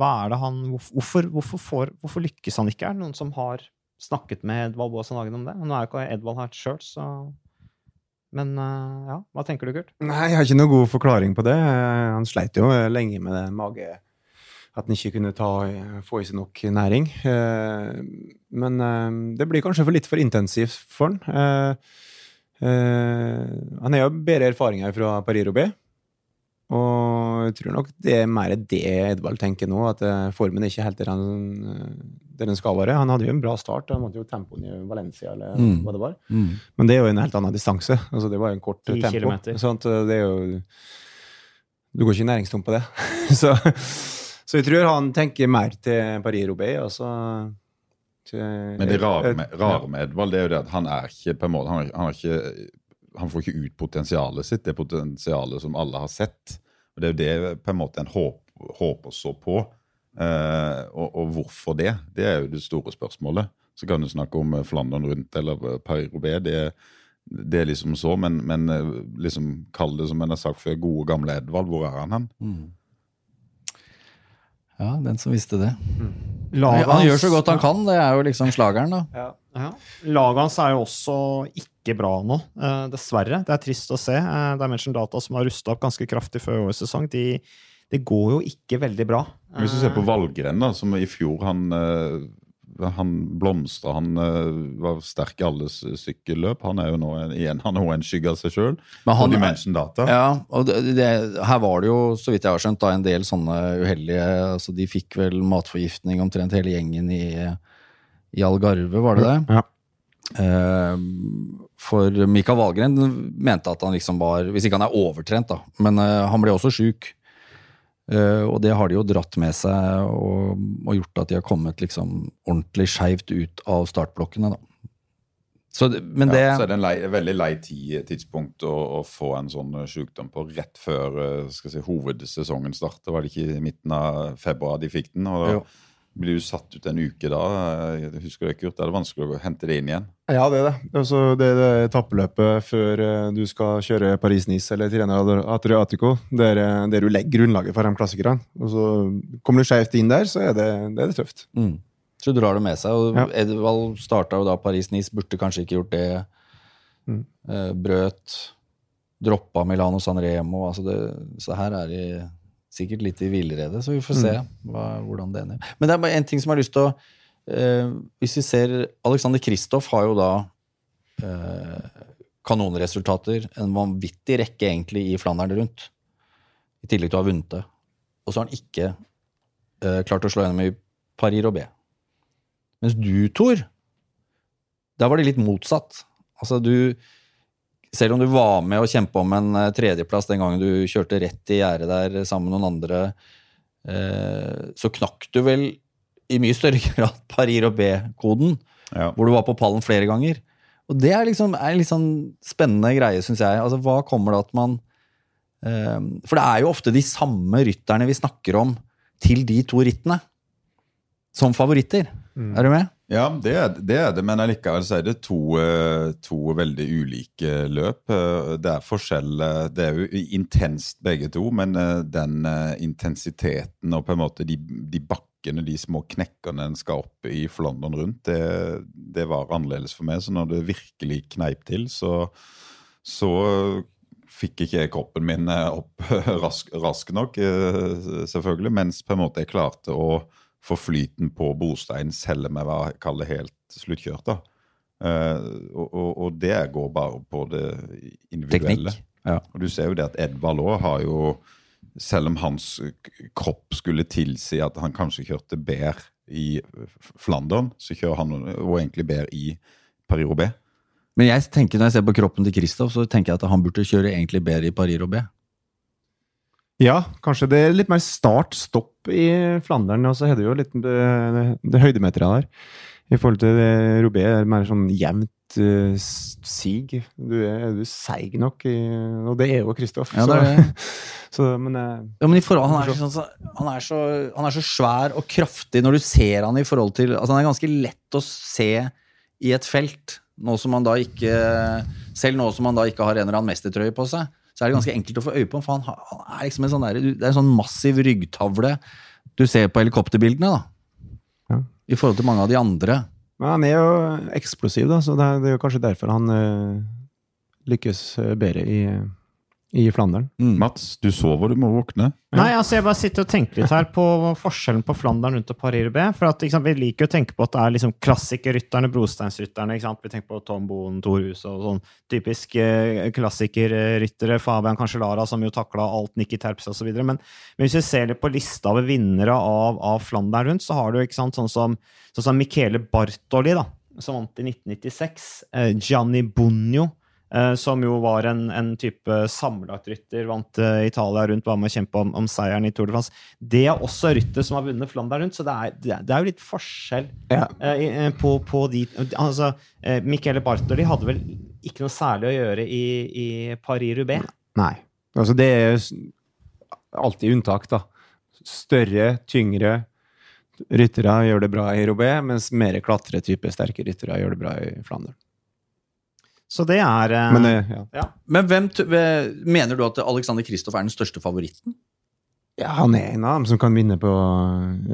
[SPEAKER 1] hva er det han hvorfor, hvorfor, får, hvorfor lykkes han ikke? Er det noen som har snakket med Edvald Baasen Hagen om det? Nå er jo ikke Edvald her sjøl, så Men eh, ja, hva tenker du, Kurt?
[SPEAKER 3] Nei, jeg har ikke noen god forklaring på det. Eh, Han sleit jo lenge med det mage At han ikke kunne ta, få i seg nok næring. Men det blir kanskje for litt for intensivt for han. Han har jo bedre erfaringer fra Paris-Roubais. Og jeg tror nok det er mer det Edvald tenker nå, at eh, formen er ikke helt der han, eh, der den skal være. Han hadde jo en bra start, han måtte jo tempoen i Valencia, eller
[SPEAKER 2] Mm.
[SPEAKER 3] hva det var.
[SPEAKER 2] Mm.
[SPEAKER 3] Men det er jo en helt annen distanse. Altså, det var jo en kort
[SPEAKER 1] 10
[SPEAKER 3] tempo.
[SPEAKER 1] kilometer.
[SPEAKER 3] Sant? Det er jo Du går ikke næringstom på det. så, så jeg tror han tenker mer til Paris-Roubais. Altså, til-
[SPEAKER 4] Men det rare med,
[SPEAKER 3] Ja.
[SPEAKER 4] rare med Edvald det er jo det at han er ikke på en måte, han, er- han, er ikke, han får ikke ut potensialet sitt, det potensialet som alle har sett. Og Det er jo det på en måte en håp, håper så på. Eh, og, og hvorfor det? Det er jo det store spørsmålet. Så kan du snakke om eh, Flandern rundt eller eh, Paris-Roubais. Det, det er liksom så, men, men eh, liksom kall det som en har sagt før, gode gamle Edvald. Hvor er han hen?
[SPEAKER 2] Mm. Ja, den som visste det.
[SPEAKER 1] Laget
[SPEAKER 2] Han gjør så godt han kan, det er jo liksom slageren, da.
[SPEAKER 3] Ja.
[SPEAKER 1] Ja. Laget hans er jo også ikke bra nå, eh, dessverre. Det er trist å se. Eh, Dimension Data, som har rusta opp ganske kraftig før årets sesong, de, det går jo ikke veldig bra.
[SPEAKER 4] Hvis du ser på
[SPEAKER 1] Eh,
[SPEAKER 4] Valgren, da, som i fjor han han blomstra. Han var sterk i alle sykkelløp. Han er jo nå en, igjen han er en skygge av seg sjøl.
[SPEAKER 2] Og
[SPEAKER 4] På
[SPEAKER 2] er-
[SPEAKER 4] Dimension Data.
[SPEAKER 2] Ja, og det, det, her var det jo, så vidt jeg har skjønt, da, en del sånne uheldige altså De fikk vel matforgiftning omtrent hele gjengen i, i Algarve, var det det?
[SPEAKER 3] Ja.
[SPEAKER 2] Eh, for Mikael Valgren mente at han liksom var Hvis ikke han er overtrent, da. Men eh, han ble også sjuk. Eh, og det har de jo dratt med seg og, og gjort at de har kommet liksom ordentlig skeivt ut av startblokkene, da. Så, men det
[SPEAKER 4] Ja, så er det en lei, veldig lei tid, tidspunkt å, å få en sånn sykdom på rett før si, hovedsesongen starter. Var det ikke i midten av februar de fikk den? og da
[SPEAKER 2] Jo.
[SPEAKER 4] Blir du satt ut en uke da. Jeg husker det ikke gjort, er det vanskelig å hente det inn igjen.
[SPEAKER 3] Ja, det er det. Altså, det er det etappeløpet før eh, du skal kjøre Paris-Nice eller Tirreno Adriatico, der, eh, der du legger grunnlaget for de klassikerne. Og så kommer du skjevt inn der, så er det, det er det tøft.
[SPEAKER 2] Mm. Så drar det med seg. Og
[SPEAKER 3] Ja.
[SPEAKER 2] Edvald starta jo da Paris-Nice, burde kanskje ikke gjort det.
[SPEAKER 3] Mm.
[SPEAKER 2] Eh, brøt. Droppa Milano San Remo. Altså det, så her er de sikkert litt i villrede, så vi får se hva, hvordan det ender. Men det er bare en ting som jeg har lyst til å eh, Hvis vi ser Alexander Kristoff har jo da eh, kanonresultater. En vanvittig rekke egentlig i Flandern rundt. I tillegg til å ha vunnet det. Og så har han ikke eh, klart å slå gjennom i Paris-Roubais. Mens du, Tor, da var det litt motsatt. Altså du Selv om du var med å kjempe om en eh, tredjeplass den gangen du kjørte rett i gjerdet der sammen med noen andre, eh, så knakk du vel i mye større grad Paris-Roubais-koden,
[SPEAKER 4] Ja.
[SPEAKER 2] hvor du var på pallen flere ganger. Og det er liksom en litt sånn spennende greie, syns jeg. Altså, hva kommer det at man eh, For det er jo ofte de samme rytterne vi snakker om til de to rittene som favoritter. Er du med?
[SPEAKER 4] Ja, det er det, er det men allikevel så er det to, eh, to veldig ulike løp. Eh, Det er forskjell eh, Det er jo intenst begge to, men den intensiteten og på en måte de, de bakkene, de små knekkene en skal opp i Flandern rundt, det, det var annerledes for meg. Så når det virkelig kneip til, så, så fikk ikke jeg kroppen min opp rask, rask nok, selvfølgelig, mens på en måte jeg klarte å få flyten på bosteinen, selv om jeg var kall helt sluttkjørt. da. Uh, og, og, det går bare på det individuelle.
[SPEAKER 2] Ja.
[SPEAKER 4] Og du ser jo det at Edvard òg har jo Selv om hans kropp skulle tilsi at han kanskje kjørte bedre i Flandern, så kjører han og egentlig bedre i Paris-Roubais.
[SPEAKER 2] Men jeg tenker når jeg ser på kroppen til Kristoff, så tenker jeg at han burde kjøre egentlig bedre i Paris-Roubais.
[SPEAKER 3] Ja, kanskje det er litt mer start-stopp i Flandern, og så har du jo litt det, det, det høydemeteret der. I forhold til det Robé er mer sånn jevnt uh, sig. Du er, du er seig nok, i, og det er jo Kristoff.
[SPEAKER 2] Ja,
[SPEAKER 3] men eh,
[SPEAKER 2] Ja, men i forhold, han, er sånn, så, han, er så, han er så svær og kraftig når du ser han i forhold til Altså Han er ganske lett å se i et felt. Nå som han da ikke Selv nå som han da ikke har en eller annen mestertrøye på seg, så er det ganske enkelt å få øye på ham. For han, han er liksom en sånn der, Det er en sånn massiv ryggtavle du ser på helikopterbildene, da.
[SPEAKER 3] Ja.
[SPEAKER 2] I forhold til mange av de andre.
[SPEAKER 3] men han er jo eksplosiv, da, så det er, det er jo kanskje derfor han eh, lykkes eh, bedre i, i Flandern.
[SPEAKER 2] Mm.
[SPEAKER 4] Mats, du sover, du må våkne.
[SPEAKER 1] Nei, altså jeg bare sitter og tenker litt her på forskjellen på Flandern rundt og Paris B. For at, ikke sant, Vi liker å tenke på at det er liksom klassikerrytterne, brosteinsrytterne. ikke sant? Vi tenker på Tom Boen, Thor Hus og sånn typisk eh, klassikerryttere. Fabian Cancellara, som jo takla alt, Nikki Terps osv. Men, men hvis vi ser litt på lista over vinnere av, av Flandern rundt, så har du ikke sant, sånn som, sånn som Michele Bartoli, da, som vant i 1996. Eh, Gianni Bugno. Eh, som jo var en, en type sammenlagtrytter, vant eh, Italia rundt, var med å kjempe om, om seieren i Tour de France. Det er også rytter som har vunnet Flandern rundt, så det er, det er, jo litt forskjell
[SPEAKER 3] Ja.
[SPEAKER 1] eh, på, på de Altså, eh, Michele Bartoli hadde vel ikke noe særlig å gjøre i, i Paris-Roubais.
[SPEAKER 3] Nei. Altså, det er alltid unntak, da. Større, tyngre ryttere gjør det bra i Robé, mens mer klatretype, sterke ryttere gjør det bra i Flandern.
[SPEAKER 1] Så det er eh,
[SPEAKER 3] Men eh, ja.
[SPEAKER 1] ja.
[SPEAKER 2] Men hvem t mener du at Alexander Kristoff er den største favoritten?
[SPEAKER 3] ja, han er en av dem som kan vinne på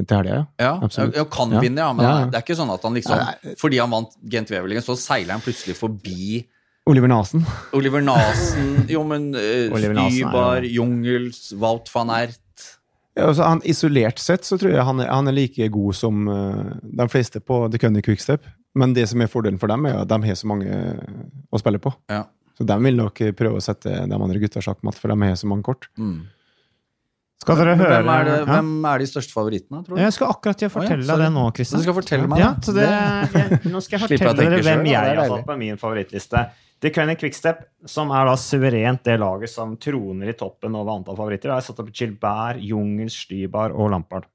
[SPEAKER 3] til helga, ja.
[SPEAKER 2] Ja,
[SPEAKER 3] Absolutt.
[SPEAKER 2] ja, kan
[SPEAKER 3] Ja.
[SPEAKER 2] vinne, ja. Men
[SPEAKER 3] Ja,
[SPEAKER 2] det er ikke sånn at han liksom
[SPEAKER 3] Nei,
[SPEAKER 2] Fordi han vant Gent Weverlingen, så seiler han plutselig forbi
[SPEAKER 3] Oliver Nasen.
[SPEAKER 2] Oliver Nasen, jo, men
[SPEAKER 1] Oliver Nasen jo-
[SPEAKER 2] Stybar, Jungels, Wout van Ert
[SPEAKER 3] Ja, altså, han, isolert sett så tror jeg han er, han er like god som uh, de fleste på The Cunning Quickstep. Men det som er fordelen for dem, er at de har så mange eh, å spille på.
[SPEAKER 2] Ja.
[SPEAKER 3] Så de vil nok eh, prøve å sette de andre gutta sjakkmatt, for de har så mange kort.
[SPEAKER 2] Mm.
[SPEAKER 1] Skal dere høre
[SPEAKER 2] hvem, er det, hvem er de største favorittene, tror du?
[SPEAKER 1] Jeg skal akkurat fortelle deg fortelle
[SPEAKER 2] ja,
[SPEAKER 1] deg det nå, Kristian.
[SPEAKER 2] Du skal fortelle meg
[SPEAKER 1] Ja,
[SPEAKER 2] det.
[SPEAKER 1] så det, jeg, nå skal jeg fortelle dere hvem
[SPEAKER 2] selv,
[SPEAKER 1] jeg har satt på min favorittliste. The Cunning Quickstep, som er da suverent det laget som troner i toppen over antall favoritter. Har jeg satt opp Gilbert, Jungels, Stybar og Lampard.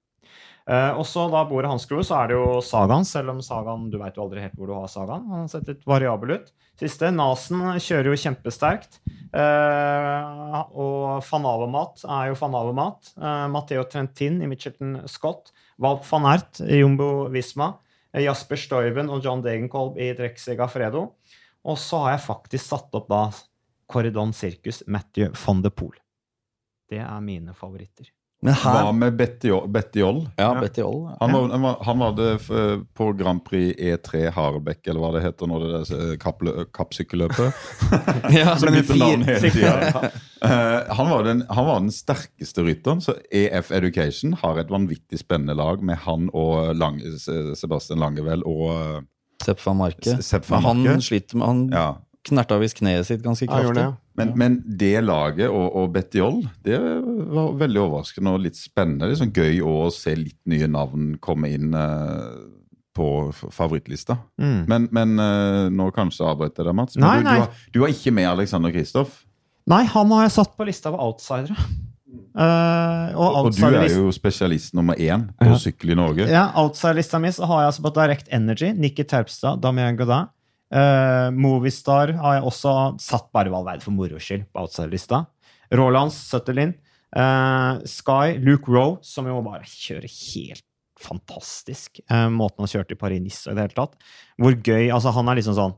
[SPEAKER 1] Eh, også da bordet hans crew, så er det jo Sagaen, selv om Sagaen Du veit jo aldri helt hvor du har Sagaen. Han har sett litt variabel ut. Siste, Nasen kjører jo kjempesterkt. Uh, og Fanavemat er jo Fanavemat. Uh, Matheo Trentin i Mitchelton Scott. Valp van Ert i Jumbo Visma. Uh, Jasper Stoiven og John Degenkolb i Drexiga Fredo Og så har jeg faktisk satt opp da Corridon Circus Matthew van de Pool. Det er mine favoritter.
[SPEAKER 2] Men her
[SPEAKER 4] Hva med Betty Joll? Betty
[SPEAKER 2] Ja, Betty Oll.
[SPEAKER 4] Han, var, han han var det på Grand Prix E3 Harebekk, eller hva det heter nå, det der eh, kappsykkelløpet.
[SPEAKER 2] Ja,
[SPEAKER 4] Som bytter navn hele tida. Eh, han, var den- han var den sterkeste rytteren, så EF Education har et vanvittig spennende lag med han og Lang, Sebastian Langevel og eh,
[SPEAKER 2] Sepp van Marke.
[SPEAKER 4] Sepp van
[SPEAKER 2] Men
[SPEAKER 4] Marke.
[SPEAKER 2] Han sliter med Han
[SPEAKER 4] ja.
[SPEAKER 2] knerta visst kneet sitt ganske
[SPEAKER 3] Ja,
[SPEAKER 2] kraftig.
[SPEAKER 3] Det, ja.
[SPEAKER 4] Men, men det laget og, og Joll, det var veldig overraskende og litt spennende. Er sånn gøy å se litt nye navn komme inn eh, på favorittlista.
[SPEAKER 1] Mm.
[SPEAKER 4] Men, men eh, nå kanskje avbrøt jeg deg, Mats.
[SPEAKER 1] Nei,
[SPEAKER 4] du,
[SPEAKER 1] nei.
[SPEAKER 4] Du, har, du har ikke med Alexander Kristoff?
[SPEAKER 1] Nei, han har jeg satt på lista av outsidere. Uh, og
[SPEAKER 4] Og du er jo spesialist nummer én på
[SPEAKER 1] Ja.
[SPEAKER 4] sykkel i Norge.
[SPEAKER 1] Ja, outsiderlista mi har jeg altså på Direct Energy, Nikki Terpstad, Damien Godin. Uh, Movistar har jeg også satt bare Valverde for moro skyld på outsiderlista. Rolands, Sutterlin. uh, Sky, Luke Rowe, som jo bare kjører helt fantastisk. Uh, måten han kjørte i Paris-Nice i det hele tatt. Hvor gøy Altså, han er liksom sånn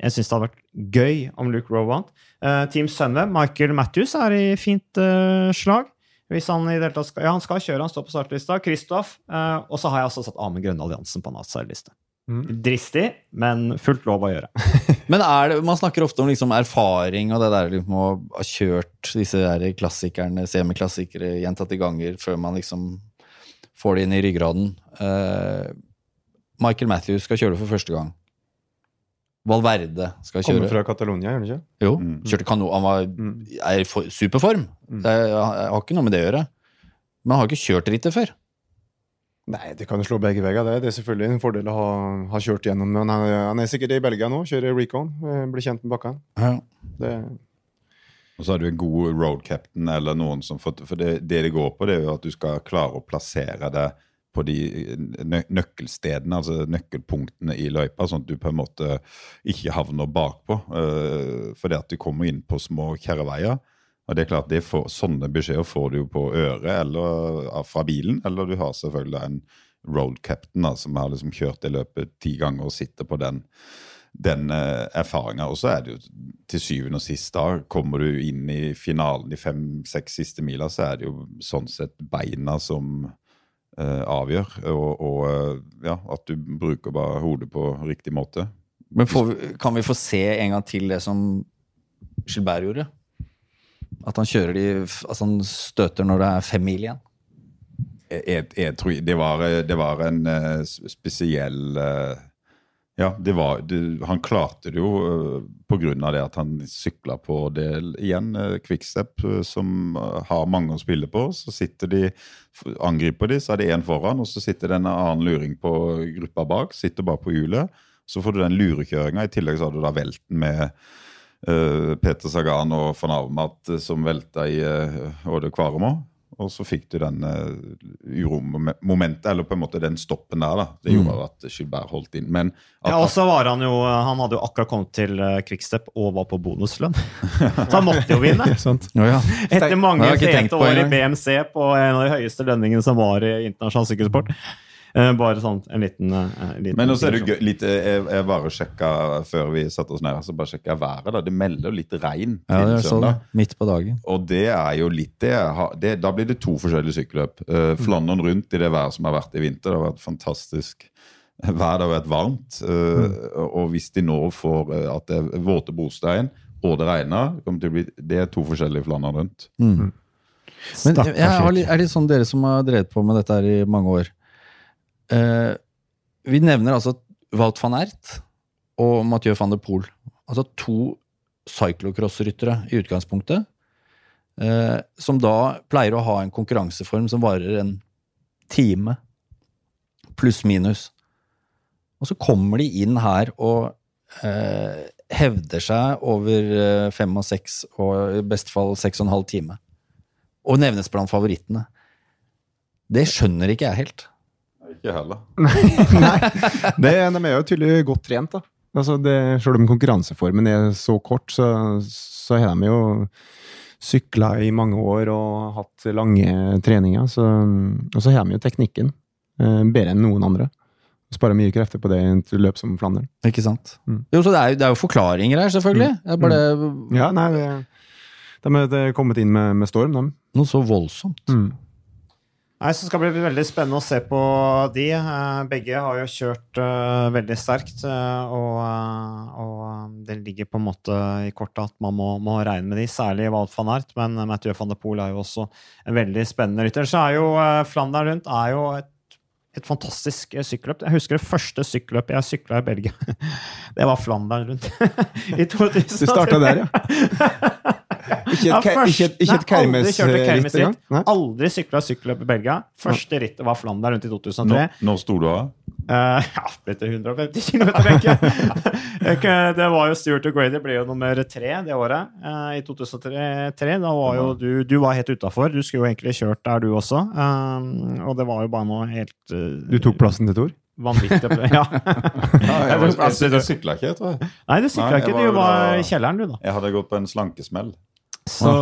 [SPEAKER 1] Jeg syns det hadde vært gøy om Luke Rowe vant. Eh, Team Sunweb, Michael Matthews er i fint eh, slag. Hvis han i det hele tatt skal, ja, han skal kjøre, han står på startlista. Kristoff. eh, og så har jeg altså satt Amund Grønne Alliansen på en outsiderliste.
[SPEAKER 3] Mm.
[SPEAKER 1] Dristig, men fullt lov å gjøre.
[SPEAKER 2] Men er det, man snakker ofte om liksom erfaring og det der liksom å ha kjørt disse der klassikerne, semiklassikere gjentatte ganger før man liksom får det inn i ryggraden. Uh, Michael Matthews skal kjøre det for første gang. Valverde skal
[SPEAKER 3] Kommer
[SPEAKER 2] kjøre.
[SPEAKER 3] fra Catalonia, gjør han ikke?
[SPEAKER 2] Jo,
[SPEAKER 4] Mm.
[SPEAKER 2] kjørte kanon. Han var,
[SPEAKER 3] Mm.
[SPEAKER 2] er i superform.
[SPEAKER 3] Mm.
[SPEAKER 2] Det jeg har ikke noe med det å gjøre. Men han har ikke kjørt rittet før.
[SPEAKER 3] Nei, det kan jo slå begge veier. Det, det er selvfølgelig en fordel å ha, ha kjørt gjennom. Men han, er- han er sikkert i Belgia nå, kjører Recon. eh, Blir kjent med bakkene. Det,
[SPEAKER 4] Og så har du en god road captain eller noen som For, For det, det det går på, det er jo at du skal klare å plassere deg på de nø nøkkelstedene, altså nøkkelpunktene i løypa, sånn at du på en måte ikke havner bakpå. Uh, fordi at du kommer inn på små kjerreveier. Og det er klart, det får, Sånne beskjeder får du jo på øret eller fra bilen, eller du har selvfølgelig en road captain da, som har liksom kjørt det løpet ti ganger og sitter på den den uh, erfaringa. Og så er det jo til syvende og sist, da kommer du inn i finalen de fem-seks siste mila, så er det jo sånn sett beina som eh, avgjør. Og, og eh, ja, at du bruker bare hodet på riktig måte.
[SPEAKER 2] Men får, kan vi få se en gang til det som Gilbert gjorde? At han kjører de Altså han støter når det er fem mil igjen?
[SPEAKER 4] Jeg, jeg, tror det var, det var en eh, spesiell eh, Ja, det var det, Han klarte det jo uh, grunn av det at han sykla på det igjen. Quickstep, eh, som eh, har mange å spille på. Så sitter de, angriper de, så er det én foran, og så sitter det en annen luring på gruppa bak. Sitter bare på hjulet. Så får du den lurekjøringa. I tillegg så har du da velten med eh, Peter Sagan og van Avermaet eh, som velta i Åde Kvaremo. Og så fikk du den uromomentet, eller på en måte den stoppen der. da. Det gjorde at Gilbert holdt inn. Men at,
[SPEAKER 1] Ja, og så var han jo Han hadde jo akkurat kommet til eh, Quickstep og var på bonuslønn. så han måtte jo vinne.
[SPEAKER 3] sant?
[SPEAKER 2] Oh, ja.
[SPEAKER 1] Etter mange fete år i. BMC på en av de høyeste lønningene som var i internasjonal sykkelsport. Eh, bare sånn en liten, eh, liten
[SPEAKER 4] men også er det gøy, litt, eh, jeg, jeg bare sjekka før vi satte oss ned, så bare sjekka været. da. Det melder jo litt regn
[SPEAKER 2] ja, det er sånn midt på dagen.
[SPEAKER 4] Og det er jo litt det, det Da blir det to forskjellige sykkelløp. Uh, Flandern rundt i det været som har vært i vinter. Det har vært fantastisk vær. Det har vært varmt. eh, Og hvis de nå får uh, at det er våte brostein og det regner, det kommer til å bli, det er to forskjellige Flandern rundt.
[SPEAKER 2] Mm. Men jeg,
[SPEAKER 1] jeg
[SPEAKER 2] litt- er det sånn dere som har drevet på med dette her i mange år eh, Vi nevner altså Wout van Ert og Mathieu van der Poel. Altså to cyclocross-ryttere i utgangspunktet. Eh, som da pleier å ha en konkurranseform som varer en time. Pluss-minus. Og så kommer de inn her og eh, hevder seg over fem og seks, og i beste fall seks og en halv time og nevnes blant favorittene. Det skjønner ikke jeg helt.
[SPEAKER 4] Ikke heller.
[SPEAKER 3] Nei, det, de er jo tydelig godt trent, da. Altså det, selv om konkurranseformen er så kort, så, så har de jo sykla i mange år og hatt lange treninger. Så, og så har de jo teknikken eh, bedre enn noen andre. Sparer mye krefter på det i et løp som Flandern.
[SPEAKER 2] Ikke sant?
[SPEAKER 3] Mm.
[SPEAKER 2] Jo, så det er, det er jo forklaringer her, selvfølgelig. Mm. bare
[SPEAKER 3] Ja, nei, det, de de er kommet inn med, med storm, de.
[SPEAKER 2] noe så voldsomt.
[SPEAKER 3] Mm.
[SPEAKER 1] Nei, så skal det bli veldig spennende å se på de. Eh, Begge har jo kjørt uh, veldig sterkt, eh, og, og det ligger på en måte i kortet at man må, må regne med de, særlig Wout van Ert. men Mathieu van der Poel er jo også en veldig spennende rytter. Så er jo uh, Flandern rundt er jo et, et fantastisk sykkelløp. Jeg husker det første sykkelløpet jeg sykla i Belgia. Det var Flandern rundt. I 2003.
[SPEAKER 3] Du starta der, ja. Ikke et, ikke et, ikke et
[SPEAKER 1] kjørte
[SPEAKER 3] Kermes-ritt engang? Nei?
[SPEAKER 1] Aldri sykla sykkelløp i Belgia. Første rittet var Flandern rundt i 2003.
[SPEAKER 4] Nå, nå sto du av?
[SPEAKER 1] Uh, ja, blitt det 150 km, tenker jeg. det var jo Stuart O'Grady ble jo nummer tre det året. Uh, I 2003. Da var jo du, du var helt utafor. Du skulle jo egentlig kjørt der, du også. Uh, og det var jo bare noe helt eh,
[SPEAKER 3] Du tok plassen til Tor?
[SPEAKER 1] vanvittig Ja.
[SPEAKER 4] Ja, jeg, jeg, sykla ikke, tror jeg.
[SPEAKER 1] Nei, du sykla ikke. Du var i kjelleren, du, da.
[SPEAKER 4] Jeg hadde gått på en slankesmell.
[SPEAKER 1] Så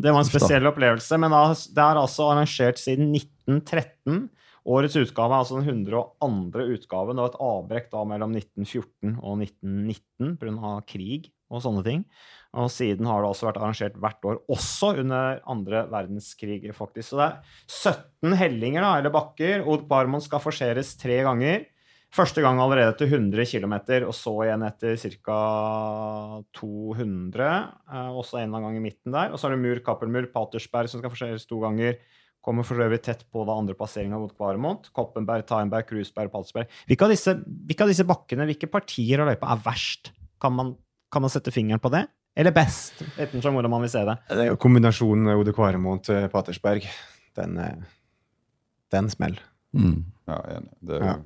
[SPEAKER 1] det var en spesiell opplevelse. Men det er altså arrangert siden 1913. Årets utgave er altså den 102. utgaven. og et avbrekk da mellom 1914 og 1919 pga. krig og sånne ting. Og siden har det også vært arrangert hvert år, også under andre verdenskrig, faktisk. Så det er 17 hellinger, da, eller bakker. Odd Barmon skal forseres tre ganger. Første gang allerede etter 100 km, og så igjen etter ca. 200. Eh, også en gang i midten der. Og så er det Mur, Kappelmur, Patersberg som skal forseres to ganger. Kommer for øvrig tett på da andre passeringa mot Kvaremont. Koppenberg, Tainberg, Krusberg, Patersberg. Hvilke av disse, hvilke av disse bakkene, hvilke partier av løypa er verst? Kan man, kan man sette fingeren på det? Eller best? Ettersom hvordan man vil se det.
[SPEAKER 3] Det er jo kombinasjonen Ode Kvaremont til Patersberg. Den, eh, den smell.
[SPEAKER 2] Mm.
[SPEAKER 4] Ja, enig. Det er jo
[SPEAKER 3] Ja.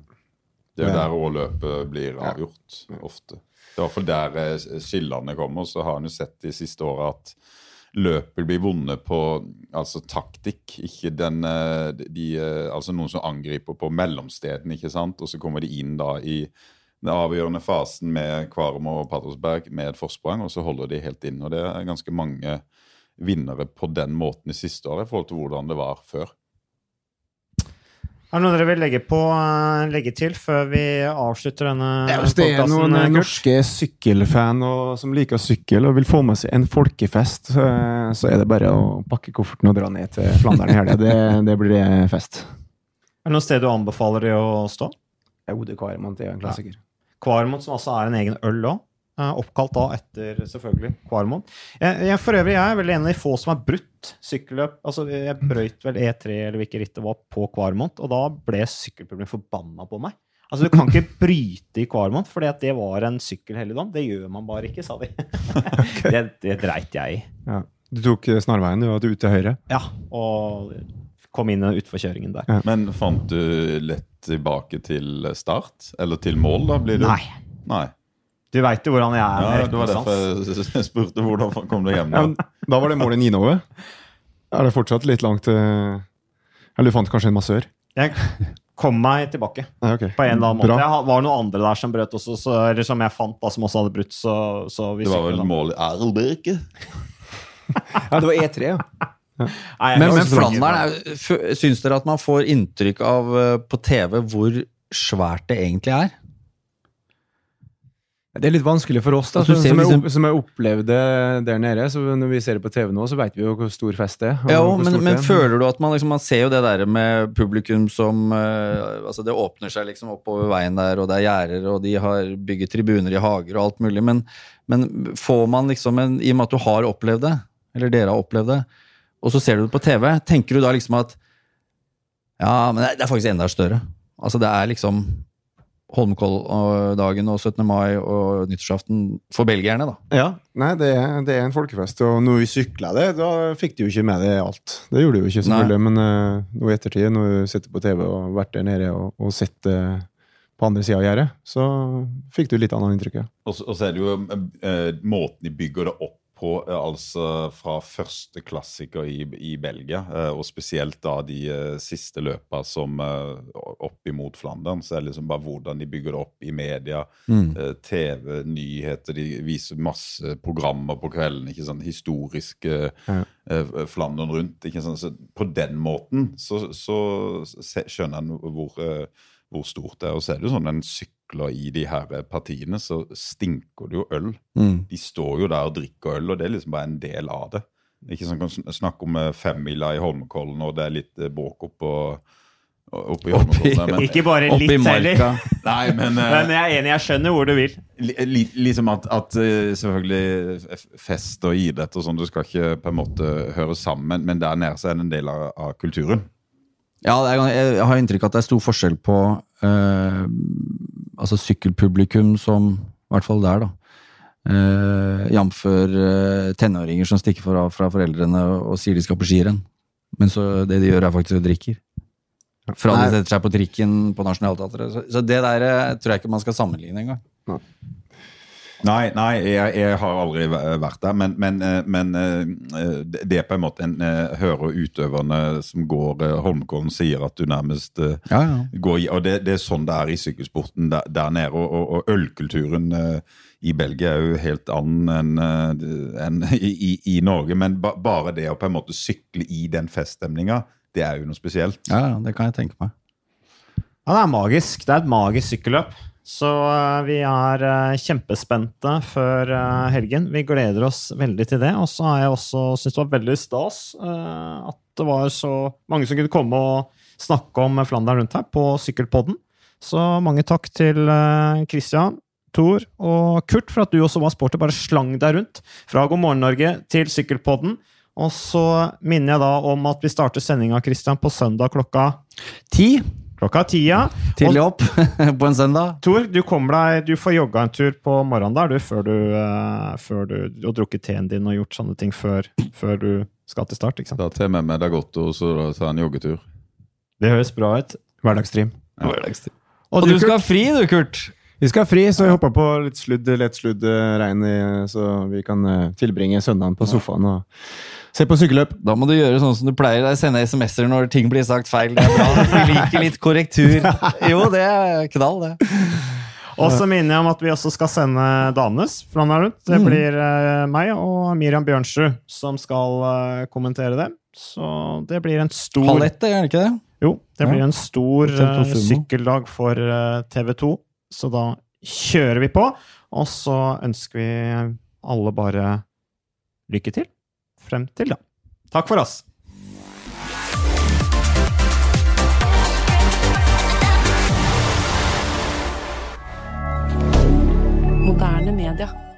[SPEAKER 4] Det er jo der årløpet blir avgjort, ofte. Det er iallfall der eh, skillene kommer. Så har en jo sett de siste åra at løpet blir vunnet på altså taktikk, ikke den eh, de, eh, Altså noen som angriper på mellomsteden, ikke sant, og så kommer de inn da i den avgjørende fasen med Kvarmo og Patrosberg med et forsprang, og så holder de helt inn. Og det er ganske mange vinnere på den måten de siste året i forhold til hvordan det var før.
[SPEAKER 1] Er det noe dere vil legge, på, eh, legge til før vi avslutter denne
[SPEAKER 3] podkasten? hvis det er noen eh,
[SPEAKER 1] Kurt?
[SPEAKER 3] norske sykkelfan og, som liker sykkel og vil få med seg en folkefest, så, så er det bare å pakke kofferten og dra ned til Flandern i helga. Det, det blir fest.
[SPEAKER 1] Er det noe sted du anbefaler de å stå?
[SPEAKER 3] Ode Kvaremont er en klassiker.
[SPEAKER 1] Kvarmont, som altså er en egen øl òg. Oppkalt da etter selvfølgelig Kvarmont. Jeg, jeg, for øvrig jeg er veldig en av de få som har brutt sykkelløp. Altså, jeg brøyt vel E3 eller hvilket ritt det var på Kvarmont, og da ble sykkelpublikum forbanna på meg. Altså, Du kan ikke bryte i Kvarmont, for det var en sykkelhelligdom. Det gjør man bare ikke, sa de. det, det dreit jeg i.
[SPEAKER 3] Ja. Du tok eh, snarveien, du, og du ut til høyre.
[SPEAKER 1] Ja, og kom inn utforkjøringen der.
[SPEAKER 4] Men fant du lett tilbake til start? Eller til mål, da? blir det?
[SPEAKER 1] Nei.
[SPEAKER 4] Nei.
[SPEAKER 1] Du veit jo hvordan jeg er.
[SPEAKER 4] Ja, det var derfor jeg spurte hvordan kom du hjem. Da?
[SPEAKER 3] Ja, da var det målet Ninove. Er det fortsatt litt langt til Eller du fant kanskje en massør?
[SPEAKER 1] Jeg kom meg tilbake.
[SPEAKER 3] ja, okay.
[SPEAKER 1] på en eller annen måte.
[SPEAKER 3] Bra.
[SPEAKER 1] Jeg var noen andre der som brøt også, så, eller som jeg fant da, som også hadde brutt. Så, så vi
[SPEAKER 4] Det var vel mål i Erlbirke?
[SPEAKER 3] Ja, det var E3, ja.
[SPEAKER 1] Nei,
[SPEAKER 2] Men, men Flandern, er- syns dere at man får inntrykk av eh, på TV hvor svært det egentlig er?
[SPEAKER 3] Det er litt vanskelig for oss, da,
[SPEAKER 2] Altså,
[SPEAKER 3] som, som, jeg,
[SPEAKER 2] liksom-
[SPEAKER 3] opp, som jeg opplevde der nede. Så Når vi ser det på TV nå, så vet vi jo hvor stor fest det er.
[SPEAKER 2] Ja, men, men
[SPEAKER 3] er.
[SPEAKER 2] føler du at man liksom Man ser jo det der med publikum som uh, Altså, det åpner seg liksom oppover veien der, og det er gjerder, og de har bygget tribuner i hager og alt mulig, men, men får man liksom en I og med at du har opplevd det, eller dere har opplevd det, og så ser du det på TV, tenker du da liksom at Ja, men det er faktisk enda større. Altså, det er liksom Holmenkolldagen og 17. mai og nyttårsaften for belgierne, da.
[SPEAKER 3] Ja, nei, det er, det er en folkefest. Og når vi sykla det, da fikk du jo ikke med deg alt. Det gjorde du jo ikke, selvfølgelig. Men uh, nå i ettertid, når du sitter på TV og har vært der nede og, og sett det på andre sida av gjerdet, så fikk du litt annet inntrykk. Ja.
[SPEAKER 4] Og og så er det jo uh, måten de bygger det opp på, eh, altså fra første klassiker i, i Belgia, eh, og spesielt da de eh, siste løpene som opp imot Flandern, så er det liksom bare hvordan de bygger det opp i media,
[SPEAKER 2] Mm.
[SPEAKER 4] TV, nyheter, de viser masse programmer på kvelden, ikke sånn historisk eh,
[SPEAKER 3] Ja.
[SPEAKER 4] Flandern rundt, ikke sånn, så på den måten så, så skjønner en hvor, hvor stort det er, og så er det jo sånn en sykler i de her eh, partiene, så stinker det jo øl.
[SPEAKER 2] Mm.
[SPEAKER 4] De står jo der og drikker øl, og det er liksom bare en del av det. Ikke sånn kan sn- snakke om eh, femmila i Holmenkollen, og det er litt eh, bråk oppå oppe i Holmenkollen. Men,
[SPEAKER 1] Ikke bare litt heller.
[SPEAKER 4] nei, men,
[SPEAKER 1] Men jeg er enig, jeg skjønner hvor du vil.
[SPEAKER 4] li, li, liksom at, at selvfølgelig fest og idrett og sånn, du skal ikke på en måte høre sammen, men der nede så er det en del av, av kulturen.
[SPEAKER 2] Ja, jeg har inntrykk av at det er stor forskjell på eh, altså sykkelpublikum som I hvert fall der, da. Eh, Jf. eh, tenåringer som stikker fra, fra foreldrene og, og sier de skal på skirenn. Men så det de gjør, er faktisk å drikke. Fra de setter seg på trikken på Nationaltheatret. Så, så det der eh, tror jeg ikke man skal sammenligne engang.
[SPEAKER 4] Nei, nei jeg, jeg har aldri vært der, men, men, eh, men eh, det er på en måte en eh, hører utøverne som går Holmenkollen sier at du nærmest
[SPEAKER 2] Ja, ja.
[SPEAKER 4] går i, og det, det er sånn det er i sykkelsporten der, der nede. Og, og, og ølkulturen i Belgia er jo helt annen enn enn i, i, i Norge. Men ba, bare det å på en måte sykle i den feststemninga, det er jo noe spesielt.
[SPEAKER 2] ja, ja, det kan jeg tenke meg.
[SPEAKER 1] Ja, det er magisk. Det er et magisk sykkelløp. Så eh, vi er eh, kjempespente før eh, helgen. Vi gleder oss veldig til det. Og så har jeg også syntes det var veldig stas at det var så mange som kunne komme og snakke om Flandern rundt her på Sykkelpodden. Så mange takk til Christian, Tor og Kurt for at du også var sporty. Bare slang deg rundt fra God morgen Norge til Sykkelpodden. Og så minner jeg da om at vi starter sendinga på søndag klokka
[SPEAKER 2] Ti
[SPEAKER 1] Klokka tida.
[SPEAKER 2] tidlig opp på en søndag.
[SPEAKER 1] Tor, du, deg, du får jogga en tur på morgenen der, du, før du, uh, før du og drukket teen din og gjort sånne ting før, før du skal til start. ikke sant?
[SPEAKER 4] Da tar jeg med meg Dagotto og så tar jeg en joggetur.
[SPEAKER 1] Det høres bra ut.
[SPEAKER 3] Hverdagstrim
[SPEAKER 2] Og du skal ha fri, du, Kurt!
[SPEAKER 3] Vi skal ha fri, så vi hoppa på litt sludd, lett sludd eh, regn, så vi kan eh, tilbringe søndagen på sofaen og se på sykkelløp.
[SPEAKER 2] Da må du gjøre sånn som du pleier, deg sende SMS-er når ting blir sagt feil. Det er bra. Vi liker litt korrektur. Jo, det er knall, det.
[SPEAKER 1] Og så minner jeg om at vi også skal sende Danes fra nå rundt. Det
[SPEAKER 2] Mm.
[SPEAKER 1] blir eh, meg og Miriam Bjørnsrud som skal eh, kommentere det. Så det blir en stor
[SPEAKER 2] Halv ett, er det ikke det?
[SPEAKER 1] Jo, det
[SPEAKER 2] Ja.
[SPEAKER 1] blir en stor
[SPEAKER 2] TV2
[SPEAKER 1] eh, sykkeldag for eh, TV 2. Så da kjører vi på. Og så ønsker vi alle bare lykke til frem til da. Takk for oss.
[SPEAKER 5] Moderne media.